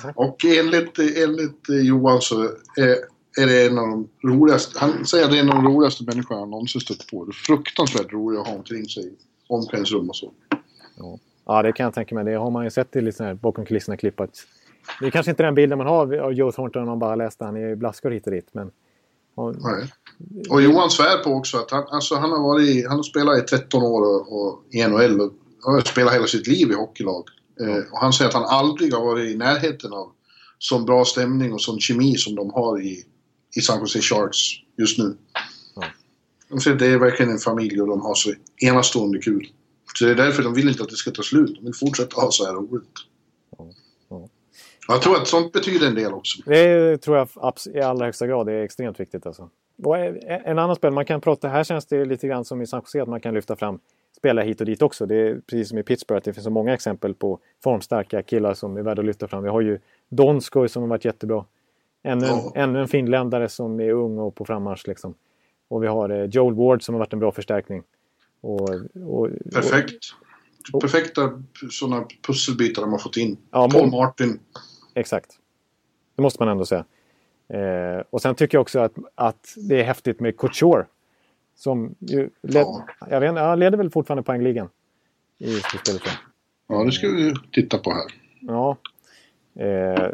Och enligt, enligt Johan så är, är det en av de roligaste, han säger att det är en av de roligaste människorna han någonsin stött på. Det är fruktansvärt roligt att ha omkring sig i omklädningsrum och så. Ja, det kan jag tänka mig. Det har man ju sett i lite här bakom kulisserna klipp. Att det är kanske inte den bilden man har av Joe Thornton om man bara läst han i blaskor hit och dit. Men, Nej. Och Johan svär på också att han, alltså han har varit, han har spelat i 13 år och, och, i NHL och har spelat hela sitt liv i hockeylag. Eh, och han säger att han aldrig har varit i närheten av sån bra stämning och sån kemi som de har i, i San Jose Sharks just nu. Ja. De säger att det är verkligen en familj och de har så enastående kul. Så det är därför de vill inte att det ska ta slut. De vill fortsätta ha så här roligt. Ja. Ja. Jag tror att sånt betyder en del också. Det tror jag i allra högsta grad det är extremt viktigt. Alltså. Och en en annan spel, man kan prata, här känns det lite grann som i San Jose att man kan lyfta fram spelare hit och dit också. Det är precis som i Pittsburgh, att det finns så många exempel på formstarka killar som är värda att lyfta fram. Vi har ju Donskoj som har varit jättebra. Ännu, Ja. ännu en finländare som är ung och på frammarsch. Liksom. Och vi har eh, Joel Ward som har varit en bra förstärkning. Och, och, Perfekt. Perfekta sådana pusselbitar de har fått in. Ja, Paul Martin. Exakt. Det måste man ändå säga. Eh, och sen tycker jag också att, att det är häftigt med Couture. Som ju led, Ja. jag vet, han leder väl fortfarande poängligan i slutspelet. Ja, det ska vi titta på här. Ja. Eh,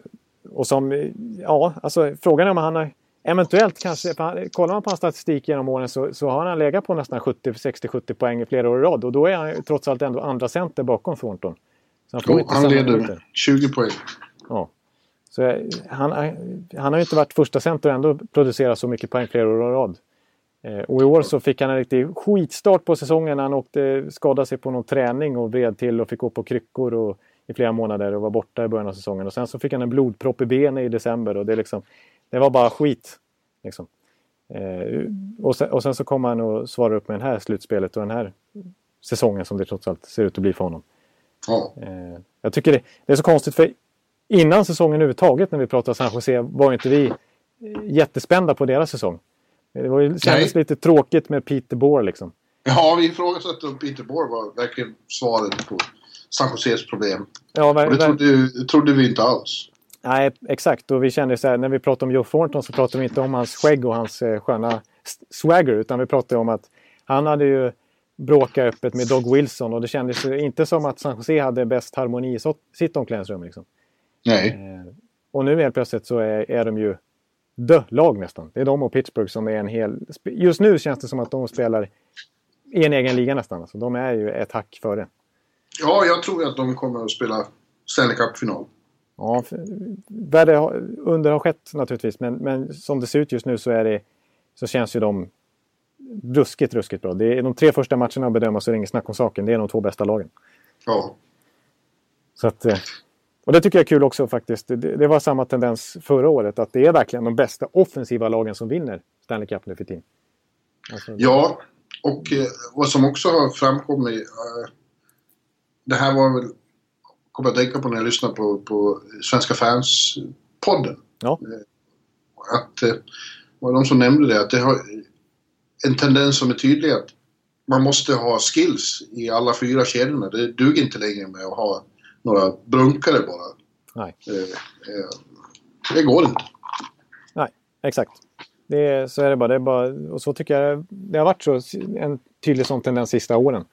och som, ja, alltså frågan är om han har eventuellt kanske, han, kollar man på hans statistik genom åren så, så har han legat på nästan 70, 60-70 poäng i flera år i rad. Och då är han trots allt ändå andra center bakom Thornton. Så han Jo, han leder minuter. 20 poäng. Ja. Så jag- han, han har ju inte varit första center och ändå producerat så mycket poäng flera år i rad. Eh, och i år så fick han en riktig skitstart på säsongen. Han åkte, skadade sig på någon träning och vred till och fick gå på kryckor och, i flera månader och var borta i början av säsongen. Och sen så fick han en blodpropp i benet i december och det, liksom, det var bara skit. Liksom. Eh, och, sen, och sen så kom han och svarade upp med det här slutspelet och den här säsongen som det trots allt ser ut att bli för honom. Ja. Eh, jag tycker det, det är så konstigt för innan säsongen överhuvudtaget när vi pratade San Jose var inte vi eh, jättespända på deras säsong. Det var ju, kändes Nej. lite tråkigt med Peter Bohr liksom. ja, vi ifrågasatte om Peter Bohr var verkligen svaret på San Joses problem. Ja, ver, Och det trodde, trodde vi inte alls. nej, exakt. Och vi kände så här, när vi pratade om Joe Thornton så pratade vi inte om hans skägg och hans eh, sköna swagger utan vi pratade om att han hade ju bråkat öppet med Doug Wilson och det kändes inte som att San Jose hade bäst harmoni i sitt omklädningsrum. Liksom. Nej. Eh, och nu helt plötsligt så är, är de ju dö-lag nästan. Det är de och Pittsburgh som är en hel... Just nu känns det som att de spelar i en egen liga nästan. Alltså, de är ju ett hack före. Ja, jag tror att de kommer att spela Stanley Cup-final. Ja, har- under har skett naturligtvis, men, men som det ser ut just nu så, är det, så känns ju de ruskigt, ruskigt bra. Det är de tre första matcherna att bedöma så är det inget snack om saken. Det är de två bästa lagen. Ja. Så att, eh, och det tycker jag är kul också faktiskt. Det, det var samma tendens förra året, att det är verkligen de bästa offensiva lagen som vinner Stanley Cup nu för tiden. Alltså, Ja, och eh, vad som också har framkommit. Eh, det här var väl... Kommer jag att tänka på när jag lyssnade på, på Svenska fans-podden. Ja. Att eh, var det de som nämnde det, att det har en tendens som är tydlig att man måste ha skills i alla fyra kedjorna. Det duger inte längre med att ha några brunkare bara. Nej. Eh, eh, det går inte. Nej, exakt. Det är, så är det bara. Det är bara. Och så tycker jag det har varit så en tydlig sån tendens sista åren.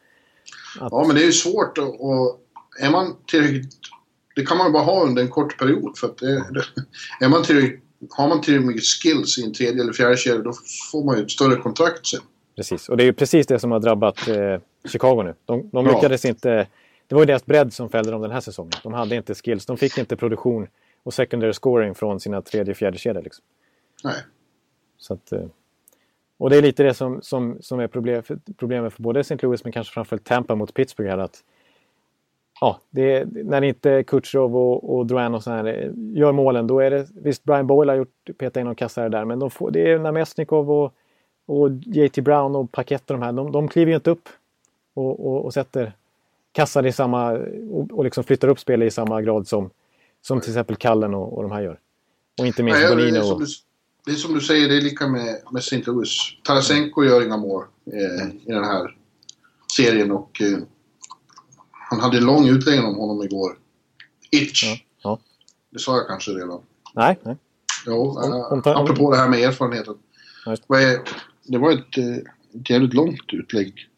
Att, Ja, men det är ju svårt att, att är man tillräckligt... Det kan man bara ha under en kort period för att det, det, är man tillräckligt, har man tillräckligt mycket skills i en tredje eller fjärde kedja då får man ju ett större kontrakt sen. Precis, och det är ju precis det som har drabbat eh, Chicago nu. De, de lyckades ja. inte... Det var ju deras bredd som fällde dem den här säsongen. De hade inte skills, de fick inte produktion och secondary scoring från sina tredje och fjärde kedjor. Liksom. Nej. Så att, eh, och det är lite det som, som, som är problem, problemet för både St. Louis men kanske framförallt Tampa mot Pittsburgh här. Att, ja, är, när inte Kutjerov och, och Drouin och så här eh, gör målen då är det... Visst, Brian Boyle har gjort, petat in och kassar där men de får, det är Namestnikov och, och JT Brown och Paket och de här. De, de kliver ju inte upp och, och, och sätter kassar i samma... Och, och liksom flyttar upp spelet i samma grad som, som till exempel Kallen och, och de här gör. Och inte minst Bonino. Och, det är som du säger, det är lika med, med St. Louis. Tarasenko gör inga mål eh, i den här serien och eh, han hade en lång utläggning om honom igår. Itch. Ja, ja. Det sa jag kanske redan. Nej. nej. Jo, äh, apropå det här med erfarenheten. Ja, det var ett, eh, ett jävligt långt utlägg,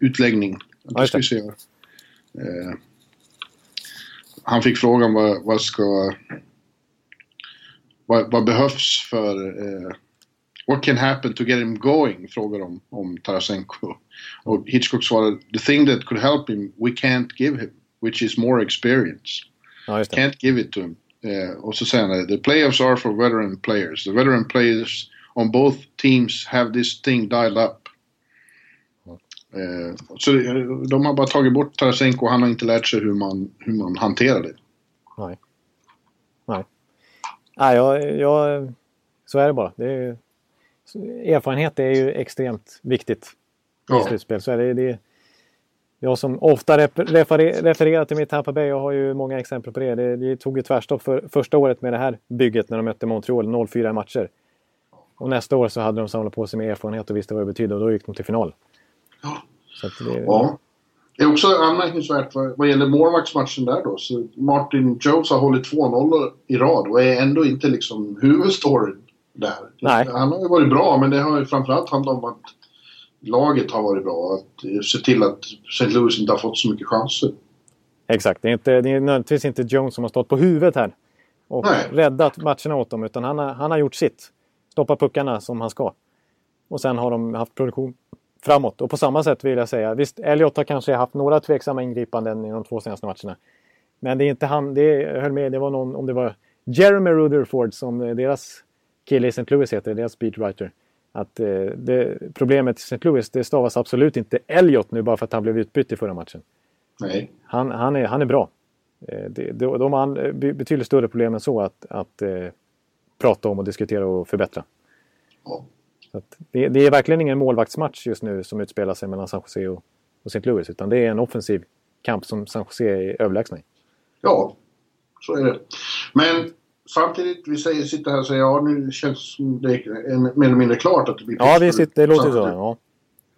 utläggning. Ja, ska vi se. Eh, han fick frågan vad, vad ska vad, vad behövs för... Eh, what can happen to get him going? Frågar de om Tarasenko. Och Hitchcock svarade The thing that could help him we can't give him, which is more experience. Ja, can't give it to him. Eh, och så säger han The playoffs are for veteran players. The veteran players on both teams have this thing dialed up. Eh, så de har bara tagit bort Tarasenko och han har inte lärt sig hur man, hur man hanterar det. Nej. Nej. Nej, jag, jag, så är det bara. Det är, erfarenhet är ju extremt viktigt ja. i slutspel. Så är det, det, jag som ofta referer, refererar till mitt Tampa Bay, jag har ju många exempel på det. Det, det tog ju tvärstopp för första året med det här bygget när de mötte Montreal, 0-4 matcher. Och nästa år så hade de samlat på sig med erfarenhet och visste vad det betydde och då gick de till final. Ja. Så det, ja. Det är också anmärkningsvärt vad, vad gäller målvaktsmatchen där då. Så Martin Jones har hållit 2-0 i rad och är ändå inte liksom huvudstoryn där. Nej. Han har ju varit bra men det har ju framförallt handlat om att laget har varit bra. Att se till att St. Louis inte har fått så mycket chanser. Exakt, det är, inte, det är nödvändigtvis inte Jones som har stått på huvudet här och Nej. räddat matcherna åt dem utan han har, han har gjort sitt. Stoppat puckarna som han ska. Och sen har de haft produktion framåt. Och på samma sätt vill jag säga, visst Elliot har kanske haft några tveksamma ingripanden i de två senaste matcherna. Men det är inte han, det jag höll med, det var någon, om det var Jeremy Rutherford som deras kille i St. Louis heter, deras speechwriter. Att eh, det, problemet i St. Louis, det stavas absolut inte Elliot nu bara för att han blev utbytt i förra matchen. Nej. Han, han, är, han är bra. Eh, det, de, de har betydligt större problem än så att, att eh, prata om och diskutera och förbättra. Ja. Det, det, är verkligen ingen målvaktsmatch just nu som utspelar sig mellan San Jose och, och St. Louis. Utan det är en offensiv kamp som San Jose är överlägsna i. Ja, så är det. Men samtidigt, vi säger, sitter här och säger ja nu känns det är mer eller mindre klart att det blir Ja, vi sitter, det låter så. Ja.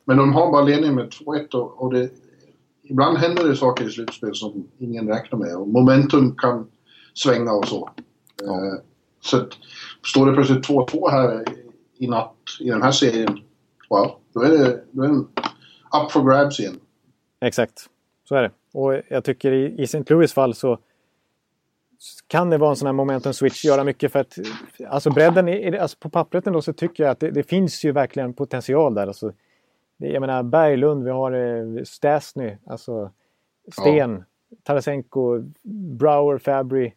Men de har bara ledning med 2-1 och, och det, ibland händer det saker i slutspel som ingen räknar med. Och momentum kan svänga och så. Ja. Eh, så att, står det plötsligt 2-2 här i natt i den här serien, wow, då är det, då är det up for grabs igen. Exakt, så är det. Och jag tycker i, i St. Louis fall så kan det vara en sån här momentum switch göra mycket för att alltså bredden i, alltså på pappret ändå så tycker jag att det, det finns ju verkligen potential där. Alltså, jag menar Berglund, vi har eh, Stasny, alltså Sten, ja. Tarasenko, Brower, Fabry.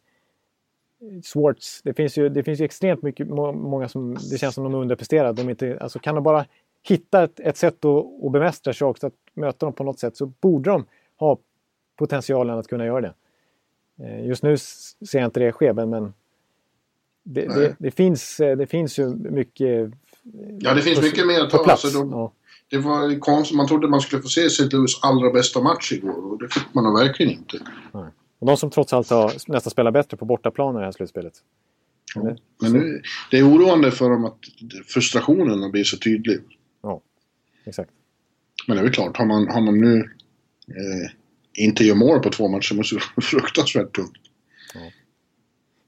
Swartz. Det finns ju, det finns ju extremt mycket, många som det känns som de underpresterar. De inte, alltså kan de bara hitta ett, ett sätt att, att bemästra Sharks, att möta dem på något sätt, så borde de ha potentialen att kunna göra det. Eh, just nu ser jag inte det ske, men det, det, det, finns, eh, det finns ju mycket... Ja, det finns på, mycket mer att ta. Alltså de, ja. Det var konstigt. Man trodde man skulle få se St. Louis allra bästa match igår och det fick man verkligen inte. Nej. Och de som trots allt har nästan spelat bättre på bortaplan i det här slutspelet. Ja, men nu, det är oroande för dem att frustrationen blir så tydlig. Ja, exakt. Men det är väl klart, har man, har man nu eh, inte gör mål på två matcher måste det vara fruktansvärt tungt. Ja.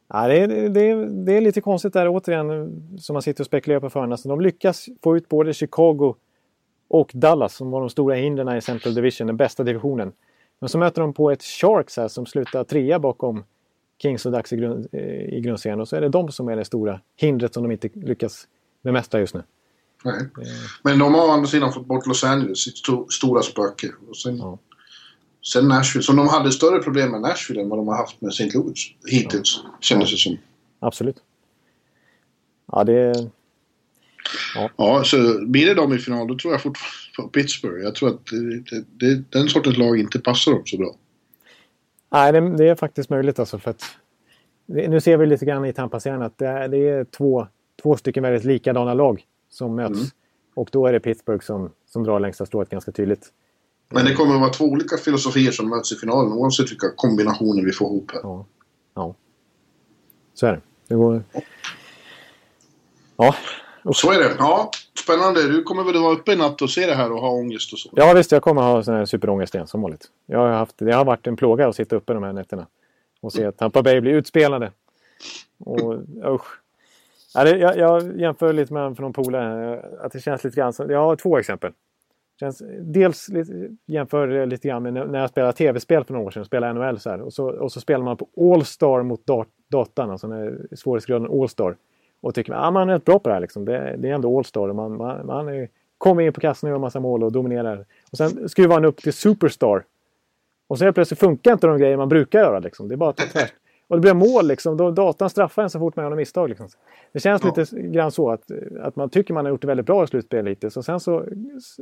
Ja, det, är, det, är, det är lite konstigt där återigen som man sitter och spekulerar på förhand. Alltså, de lyckas få ut både Chicago och Dallas som var de stora hindren i Central Division, den bästa divisionen. Men så möter de på ett Sharks här som slutar trea bakom Kings och Ducks i, grund, i grundserien. Och så är det de som är det stora hindret som de inte lyckas bemästra just nu. Nej. Men de har å andra sidan fått bort Los Angeles, sitt sto stora spöke. Och sen, ja. sen Nashville. Så de hade större problem med Nashville än vad de har haft med St. Louis hittills, ja. kändes det som. Absolut. Ja, det... Ja. ja, så blir det dem i final då tror jag fortfarande på Pittsburgh. Jag tror att det, det, den sortens lag inte passar dem så bra. Nej, det, det är faktiskt möjligt alltså. För att, nu ser vi lite grann i Tampa-serien att det är, det är två, två stycken väldigt likadana lag som möts. Mm. Och då är det Pittsburgh som, som drar längsta strået ganska tydligt. Men det kommer att vara två olika filosofier som möts i finalen oavsett vilka kombinationer vi får ihop här. Ja, ja. så är det. det går... Ja. Så är det. Ja, spännande. Du kommer väl vara uppe i natt och se det här och ha ångest och så? Ja, visst. Jag kommer ha sån här superångest igen som vanligt. Jag har haft, det har varit en plåga att sitta uppe de här nätterna. Och se att Tampa Bay blir utspelade. Och usch. Ja, det, jag, jag, jämför lite med för någon polare. Att det känns lite grann som, Jag har två exempel. Känns, dels jämför lite grann med när jag spelade tv-spel för några år sedan. Spelade NHL så här. Och så, och så spelar man på All-Star mot dat datan. Alltså svårighetsgraden All-Star. Och tycker att ah, man är rätt bra på det här. Liksom. Det, det är ändå All-Star. Man, man, man är, kommer in på kassen och gör massa mål och dominerar. Och sen skruvar man upp till Superstar. Och så helt plötsligt funkar inte de grejer man brukar göra. Liksom. Det är bara att tvärt. Och det blir mål liksom. Då datan straffar en så fort man gör något misstag. Liksom. Det känns ja. lite grann så att, att man tycker man har gjort det väldigt bra i slutspel hittills. Och sen så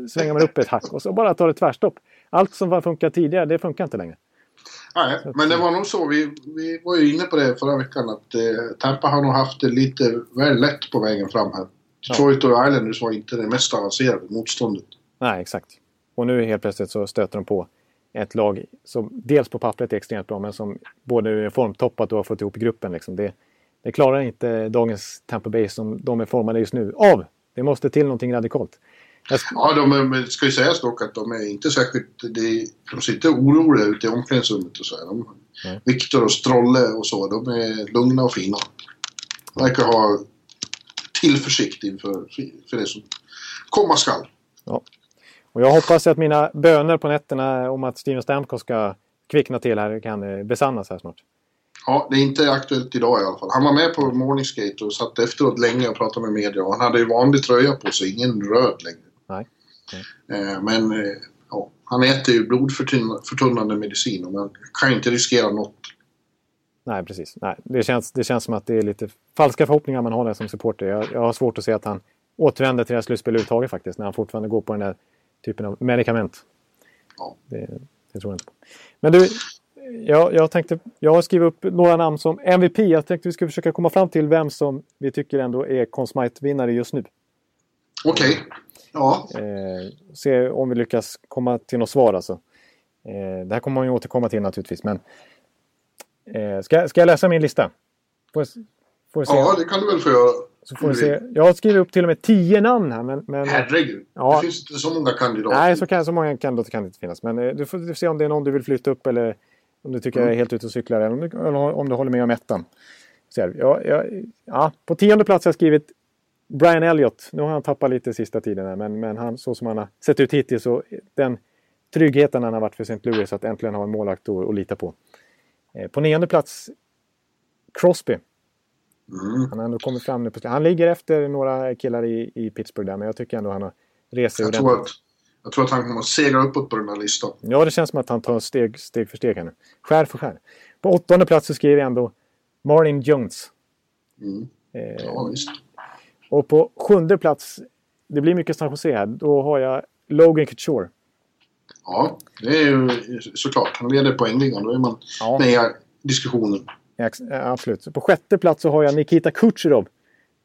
svänger man upp ett hack och så bara tar det tvärstopp. Allt som funkat tidigare, det funkar inte längre. Nej, men det var nog så. Vi, vi var ju inne på det förra veckan att eh, Tampa har nog haft det lite väl lätt på vägen fram här. Detroit och Islanders var inte det mest avancerade motståndet. Nej, exakt. Och nu helt plötsligt så stöter de på ett lag som dels på pappret är extremt bra men som både är formtoppat och har fått ihop gruppen. Liksom. Det, det klarar inte dagens Tampa Bay som de är formade just nu av. Det måste till någonting radikalt. Ja, de ska ju sägas dock att de är inte särskilt... De, de ser inte oroliga ut i omklädningsrummet och så. De, Viktor och Strolle och så, de är lugna och fina. De verkar ha tillförsikt inför för det som komma skall. Ja. Och jag hoppas att mina böner på nätterna om att Steven Stamkos ska kvickna till här kan eh, besannas här snart. Ja, det är inte aktuellt idag i alla fall. Han var med på Morningsgate och satt efteråt länge och pratade med media. Och han hade ju vanlig tröja på sig, ingen röd längre. Nej. Nej. Eh, men eh, ja, han äter ju blodförtunnande medicin och man kan inte riskera något. Nej, precis. Nej, det, känns, det känns som att det är lite falska förhoppningar man har där som supporter. Jag, jag har svårt att se att han återvänder till det här slutspelet överhuvudtaget faktiskt. När han fortfarande går på den där typen av medicament. Ja. Det, det tror jag inte på. Men du, jag, jag, tänkte, jag har skrivit upp några namn som MVP. Jag tänkte vi ska försöka komma fram till vem som vi tycker ändå är Conn vinnare just nu. Okej. Okay. Ja. Eh, se om vi lyckas komma till något svar alltså. Eh, det här kommer man ju återkomma till naturligtvis. Men, eh, ska, ska jag läsa min lista? Får, får ja, det kan du väl få göra. Så får se. Jag har skrivit upp till och med tio namn här. Men, men, Herregud, ja. det finns inte så många kandidater. Nej, så, kan, så många kandidater kan det inte finnas. Men eh, du får, du får se om det är någon du vill flytta upp eller om du tycker mm. jag är helt ute och cyklar. Eller om du, eller om du håller med om ettan. Så ja, ja, ja, på tionde plats har jag skrivit Brian Elliott. Nu har han tappat lite sista tiden här, men, men han, så som han har sett ut hittills så den tryggheten han har varit för St. Louis att äntligen ha en målvakt att, att lita på. Eh, på nionde plats Crosby. Mm. Han har ändå kommit fram nu. På, han ligger efter några killar i, i Pittsburgh där, men jag tycker ändå han har sig jag tror, att, jag tror att han kommer att segra uppåt på den här listan. Ja, det känns som att han tar steg, steg för steg här nu. Skär för skär. På åttonde plats så skriver jag ändå Martin Jones. Mm. Eh, ja, visst. Och på sjunde plats, det blir mycket San Jose här, då har jag Logan Couture. Ja, det är ju såklart. Han leder poängligan. Då är man ja. med i diskussionen. Ja, absolut. På sjätte plats så har jag Nikita Kucherov.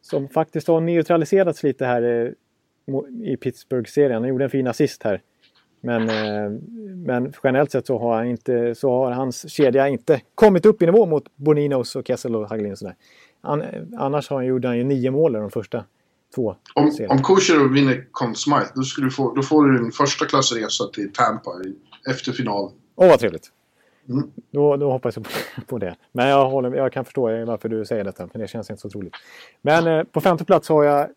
Som faktiskt har neutraliserats lite här eh, i Pittsburgh-serien. Han gjorde en fin assist här. Men, eh, men generellt sett så har, inte, så har hans kedja inte kommit upp i nivå mot Boninos och Kessel och Hagelin. Och sådär. Han, annars har han, gjorde han ju nio mål i de första två. Om, om Kucherov vinner Conn Smythe då, skulle du få, då får du en första klassresa till Tampa efter finalen. Åh, vad trevligt! Mm. Då, då hoppas jag på, på, det. Men jag, håller, jag kan förstå varför du säger detta, för det känns inte så troligt. Men eh, på femte plats har jag,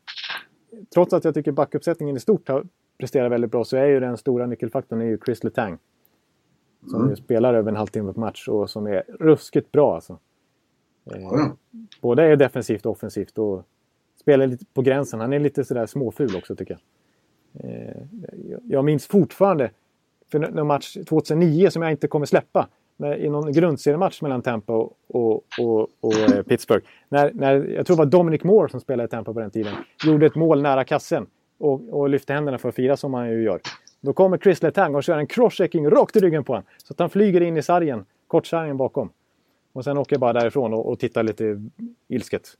trots att jag tycker backuppsättningen i stort har presterat väldigt bra, så är ju den stora nyckelfaktorn är ju Chris Letang. Som mm. spelar över en halvtimme på match och som är ruskigt bra alltså. Eh, både är defensivt och offensivt och spelar lite på gränsen. Han är lite sådär småful också tycker jag. Eh, jag minns fortfarande för någon match 2009 som jag inte kommer släppa. När, I någon grundseriematch mellan Tampa och, och, och, och eh, Pittsburgh. När, när, jag tror det var Dominic Moore som spelade i Tampa på den tiden. Gjorde ett mål nära kassen och, och lyfte händerna för att fira som han ju gör. Då kommer Chris Letang och kör en crosschecking rakt i ryggen på honom. Så att han flyger in i sargen, kortsargen bakom. Och sen åker jag bara därifrån och, och tittar lite ilsket.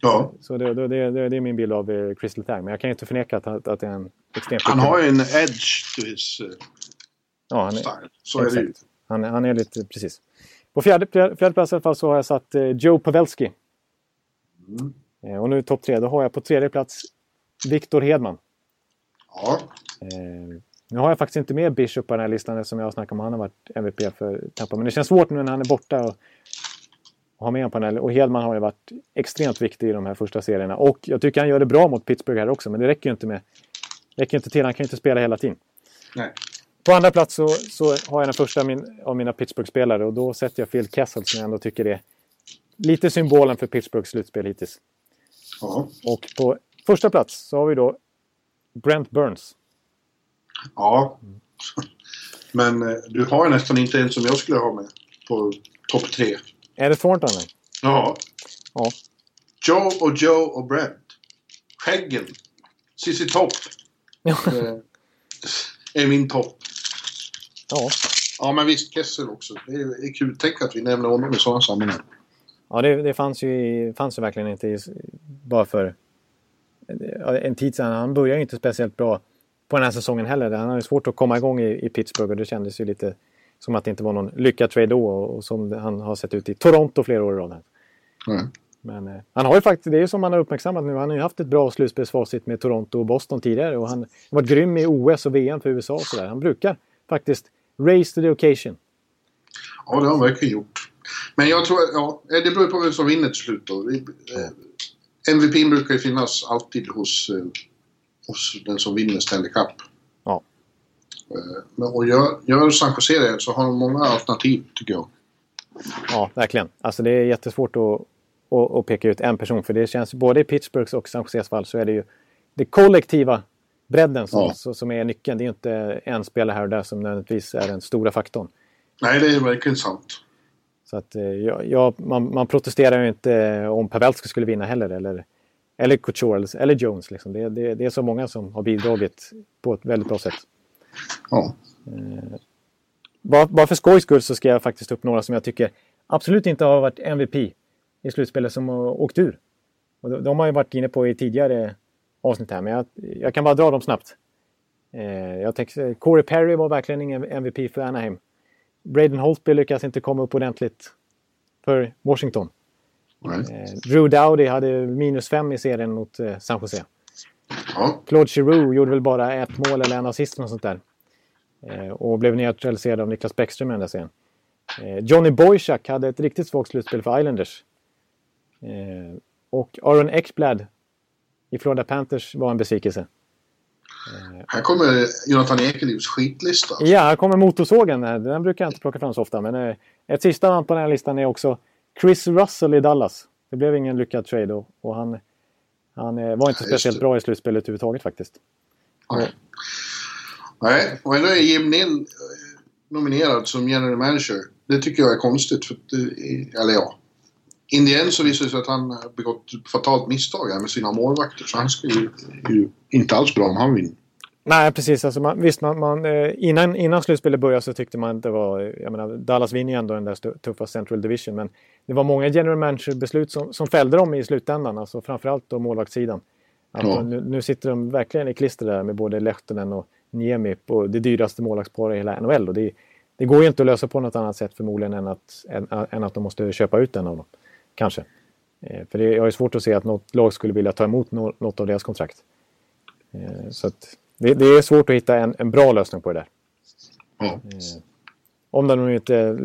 Ja. Så det, det, det, det, är min bild av eh, Crystal Tang. Men jag kan inte förneka att, att det är en extremt... Han har ju en edge to his uh, ja, han är, style. Så exakt. är det ju. Han, han är lite, precis. På fjärde, fjärde plats i alla fall så har jag satt eh, Joe Pavelski. Mm. Eh, och nu topp tre. Då har jag på tredje plats Viktor Hedman. Ja. Eh, nu har jag faktiskt inte med Bishop på den här listan som jag har snackat om. Han har varit MVP för Tampa. Men det känns svårt nu när han är borta. Och, och ha med honom på den här. Och Hedman har ju varit extremt viktig i de här första serierna. Och jag tycker han gör det bra mot Pittsburgh här också. Men det räcker ju inte med... räcker inte till. Han kan ju inte spela hela tiden. Nej. På andra plats så, så har jag den första min, av mina Pittsburgh-spelare. Och då sätter jag Phil Kessel som jag ändå tycker är lite symbolen för Pittsburghs slutspel hittills. Ja. Och på första plats så har vi då Brent Burns. Ja. Men eh, du har nästan inte en som jag skulle ha med på topp tre. Är det Thornton? Ja. ja. Joe och Joe och Brent. Skäggen. Cissi Topp. Ja. är min topp. Ja. Ja, men visst Kessel också. Det är, är kul. Tänk att vi nämner honom i sådana sammanhang. Ja, det, det fanns, ju, fanns ju verkligen inte bara för en tid sedan. Han började ju inte speciellt bra på den här säsongen heller. Han har ju svårt att komma igång i, i Pittsburgh och det kändes ju lite som att det inte var någon lyckad trade då och som han har sett ut i Toronto flera år i rad. Mm. Men eh, han har ju faktiskt, det är ju som man har uppmärksammat nu, han har ju haft ett bra slutspelsfacit med Toronto och Boston tidigare och han har varit grym i OS och VM för USA och sådär. Han brukar faktiskt raise to the occasion. Ja, det har han verkligen gjort. Men jag tror, ja, det beror på vem som vinner till slut då. MVP brukar ju finnas alltid hos, eh, hos den som vinner Stanley Cup. Ja. Eh, och gör, gör San Jose det så har de många alternativ tycker jag. Ja, verkligen. Alltså det är jättesvårt att, att, att peka ut en person för det känns både i Pittsburghs och San Joses fall så är det ju det kollektiva bredden som, ja. som är nyckeln. Det är ju inte en spelare här och där som nödvändigtvis är den stora faktorn. Nej, det är verkligen sant. Så att, eh, ja, man, man protesterar ju inte om Pavelski skulle vinna heller. Eller, eller Couture eller Jones. Liksom. Det, det, det, är så många som har bidragit på ett väldigt bra sätt. Ja. Eh, bara, bara för skojs skull så ska jag faktiskt upp några som jag tycker absolut inte har varit MVP i slutspelet som har åkt ur. Och de, de har ju varit inne på i tidigare avsnitt här, men jag, jag kan bara dra dem snabbt. Eh, jag tänkte, Corey Perry var verkligen ingen MVP för Anaheim. Braden Holtby lyckas inte komma upp ordentligt för Washington. Eh, Drew Dowdy hade minus fem i serien mot eh, San Jose. Ja. Claude Giroux gjorde väl bara ett mål eller en assist och sånt där. Eh, och blev neutraliserad av Niklas Bäckström i den där serien. Eh, Johnny Boychuk hade ett riktigt svagt slutspel för Islanders. Och Aaron Ekblad i Florida Panthers var en besvikelse. Här kommer Jonathan Ekelivs skitlista. Ja, här kommer motorsågen. Den brukar jag inte plocka fram så ofta. Men eh, ett sista namn på den här listan är också Chris Russell i Dallas. Det blev ingen lyckad trade och, och han, han eh, var inte ja, speciellt bra i slutspelet överhuvudtaget faktiskt. Nej, Nej. och ändå är Jim Nill eh, nominerad som general manager. Det tycker jag är konstigt. För, eller ja, Indien så visar det sig att han har begått fatalt misstag med sina målvakter. Så han ska ju, ju inte alls bra om han vinner. Nej, precis. Alltså man, visst, man, man, eh, innan, innan slutspelet började så tyckte man att det var... Jag menar, Dallas vinner ju ändå den där tuffa Central Division. Men det var många general manager-beslut som, som fällde dem i slutändan. Alltså framförallt då målvaktssidan. Alltså, ja. nu, nu, sitter de verkligen i klister där med både Lehtonen och Niemi på det dyraste målvaktsparet i hela NHL. Och det, det går ju inte att lösa på något annat sätt förmodligen än att, än, än att de måste köpa ut en av dem. Kanske. Eh, för det, jag har svårt att se att något lag skulle vilja ta emot något av deras kontrakt. Eh, så det, det, är svårt att hitta en, en, bra lösning på det där. Mm. Om de inte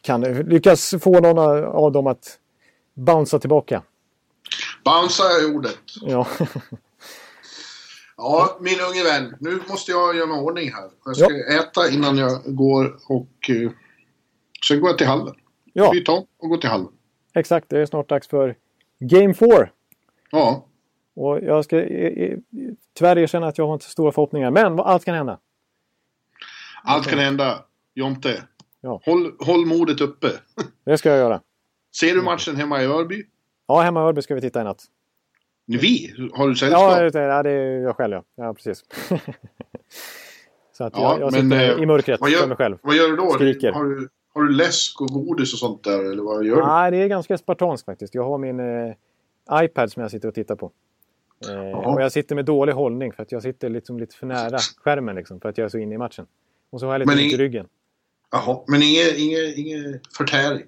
kan lyckas få någon av dem att bouncea tillbaka. Bouncea är ordet. Ja. Ja, min unge vän. Nu måste jag göra mig ordning här. Jag ska äta innan jag går och... Sen går jag till hallen. Ja, Byta om och gå till hallen. Exakt. Det är snart dags för Game 4. Ja. Och jag ska eh, eh, tyvärr erkänna att jag har inte så stora förhoppningar. Men allt kan hända. Allt kan hända. Jonte. Ja. Håll, håll modet uppe. Det ska jag göra. Ser du matchen hemma i Örby? Ja, hemma i Örby ska vi titta i natt. Vi? Har du sällskap? ja, det är jag själv ja. Ja, precis. så att Ja, jag, jag men, sitter eh, i mörkret vad gör- för mig själv. Vad gör du då? Skriker. Har du, har du läsk och godis och sånt där? Eller vad gör du? Nej, det är ganska spartanskt faktiskt. Jag har min eh, iPad som jag sitter och tittar på. Eh, och jag sitter med dålig hållning för att jag sitter liksom lite för nära skärmen liksom, för att jag är så inne i matchen. Och så har jag lite ont i ryggen. Jaha, men ingen, ingen, ingen förtäring?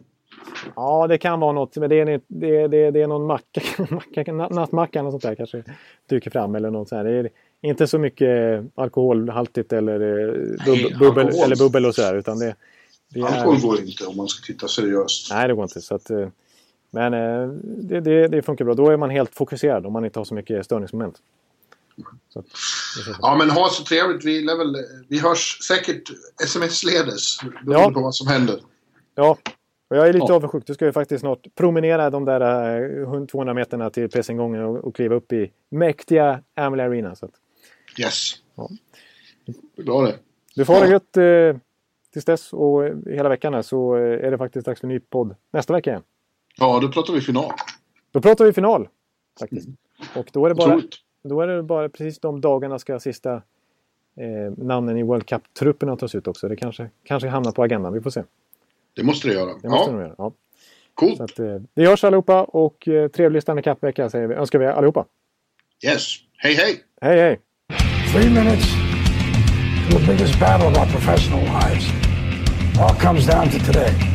Ja, det kan vara något. Men det är, det är, det är, det är någon macka, macka natt- nattmacka eller sånt där kanske dyker fram. Eller något sånt här. Det är inte så mycket alkoholhaltigt eller, eh, bub, Nej, bubbel, alkohol. eller bubbel och sådär. Utan det, Alkohol går inte om man ska titta seriöst. Nej, det går inte. Så att, eh, men eh, det, det, det funkar bra. Då är man helt fokuserad om man inte har så mycket störningsmoment. Så att. Ja, men ha så trevligt. Vi, väl, vi hörs säkert sms-ledes beroende Ja. på vad som händer. ja, och jag är lite Ja. avundsjuk. Du ska ju faktiskt snart promenera de där eh, 200 meterna till pressingången och, och kliva upp i mäktiga Amelie Arena. Så att, Yes. Ja. Bra det. Du får ha det gött eh, tills dess och eh, hela veckan här så eh, är det faktiskt dags för ny podd nästa vecka igen. Ja, då pratar vi final. Då pratar vi final. Faktiskt. Och då är det bara, då är det bara precis de dagarna ska sista eh, namnen i World Cup-trupperna tas ut också. Det kanske, kanske hamnar på agendan. Vi får se. Det måste det göra. Det måste ja, de göra. Ja. coolt. Så att, eh, vi hörs allihopa och eh, trevlig Stanley Cup-vecka säger vi, önskar vi allihopa. Yes. Hej, hej! Hej hej! Three minutes the biggest battle of our professional lives. All comes down to today.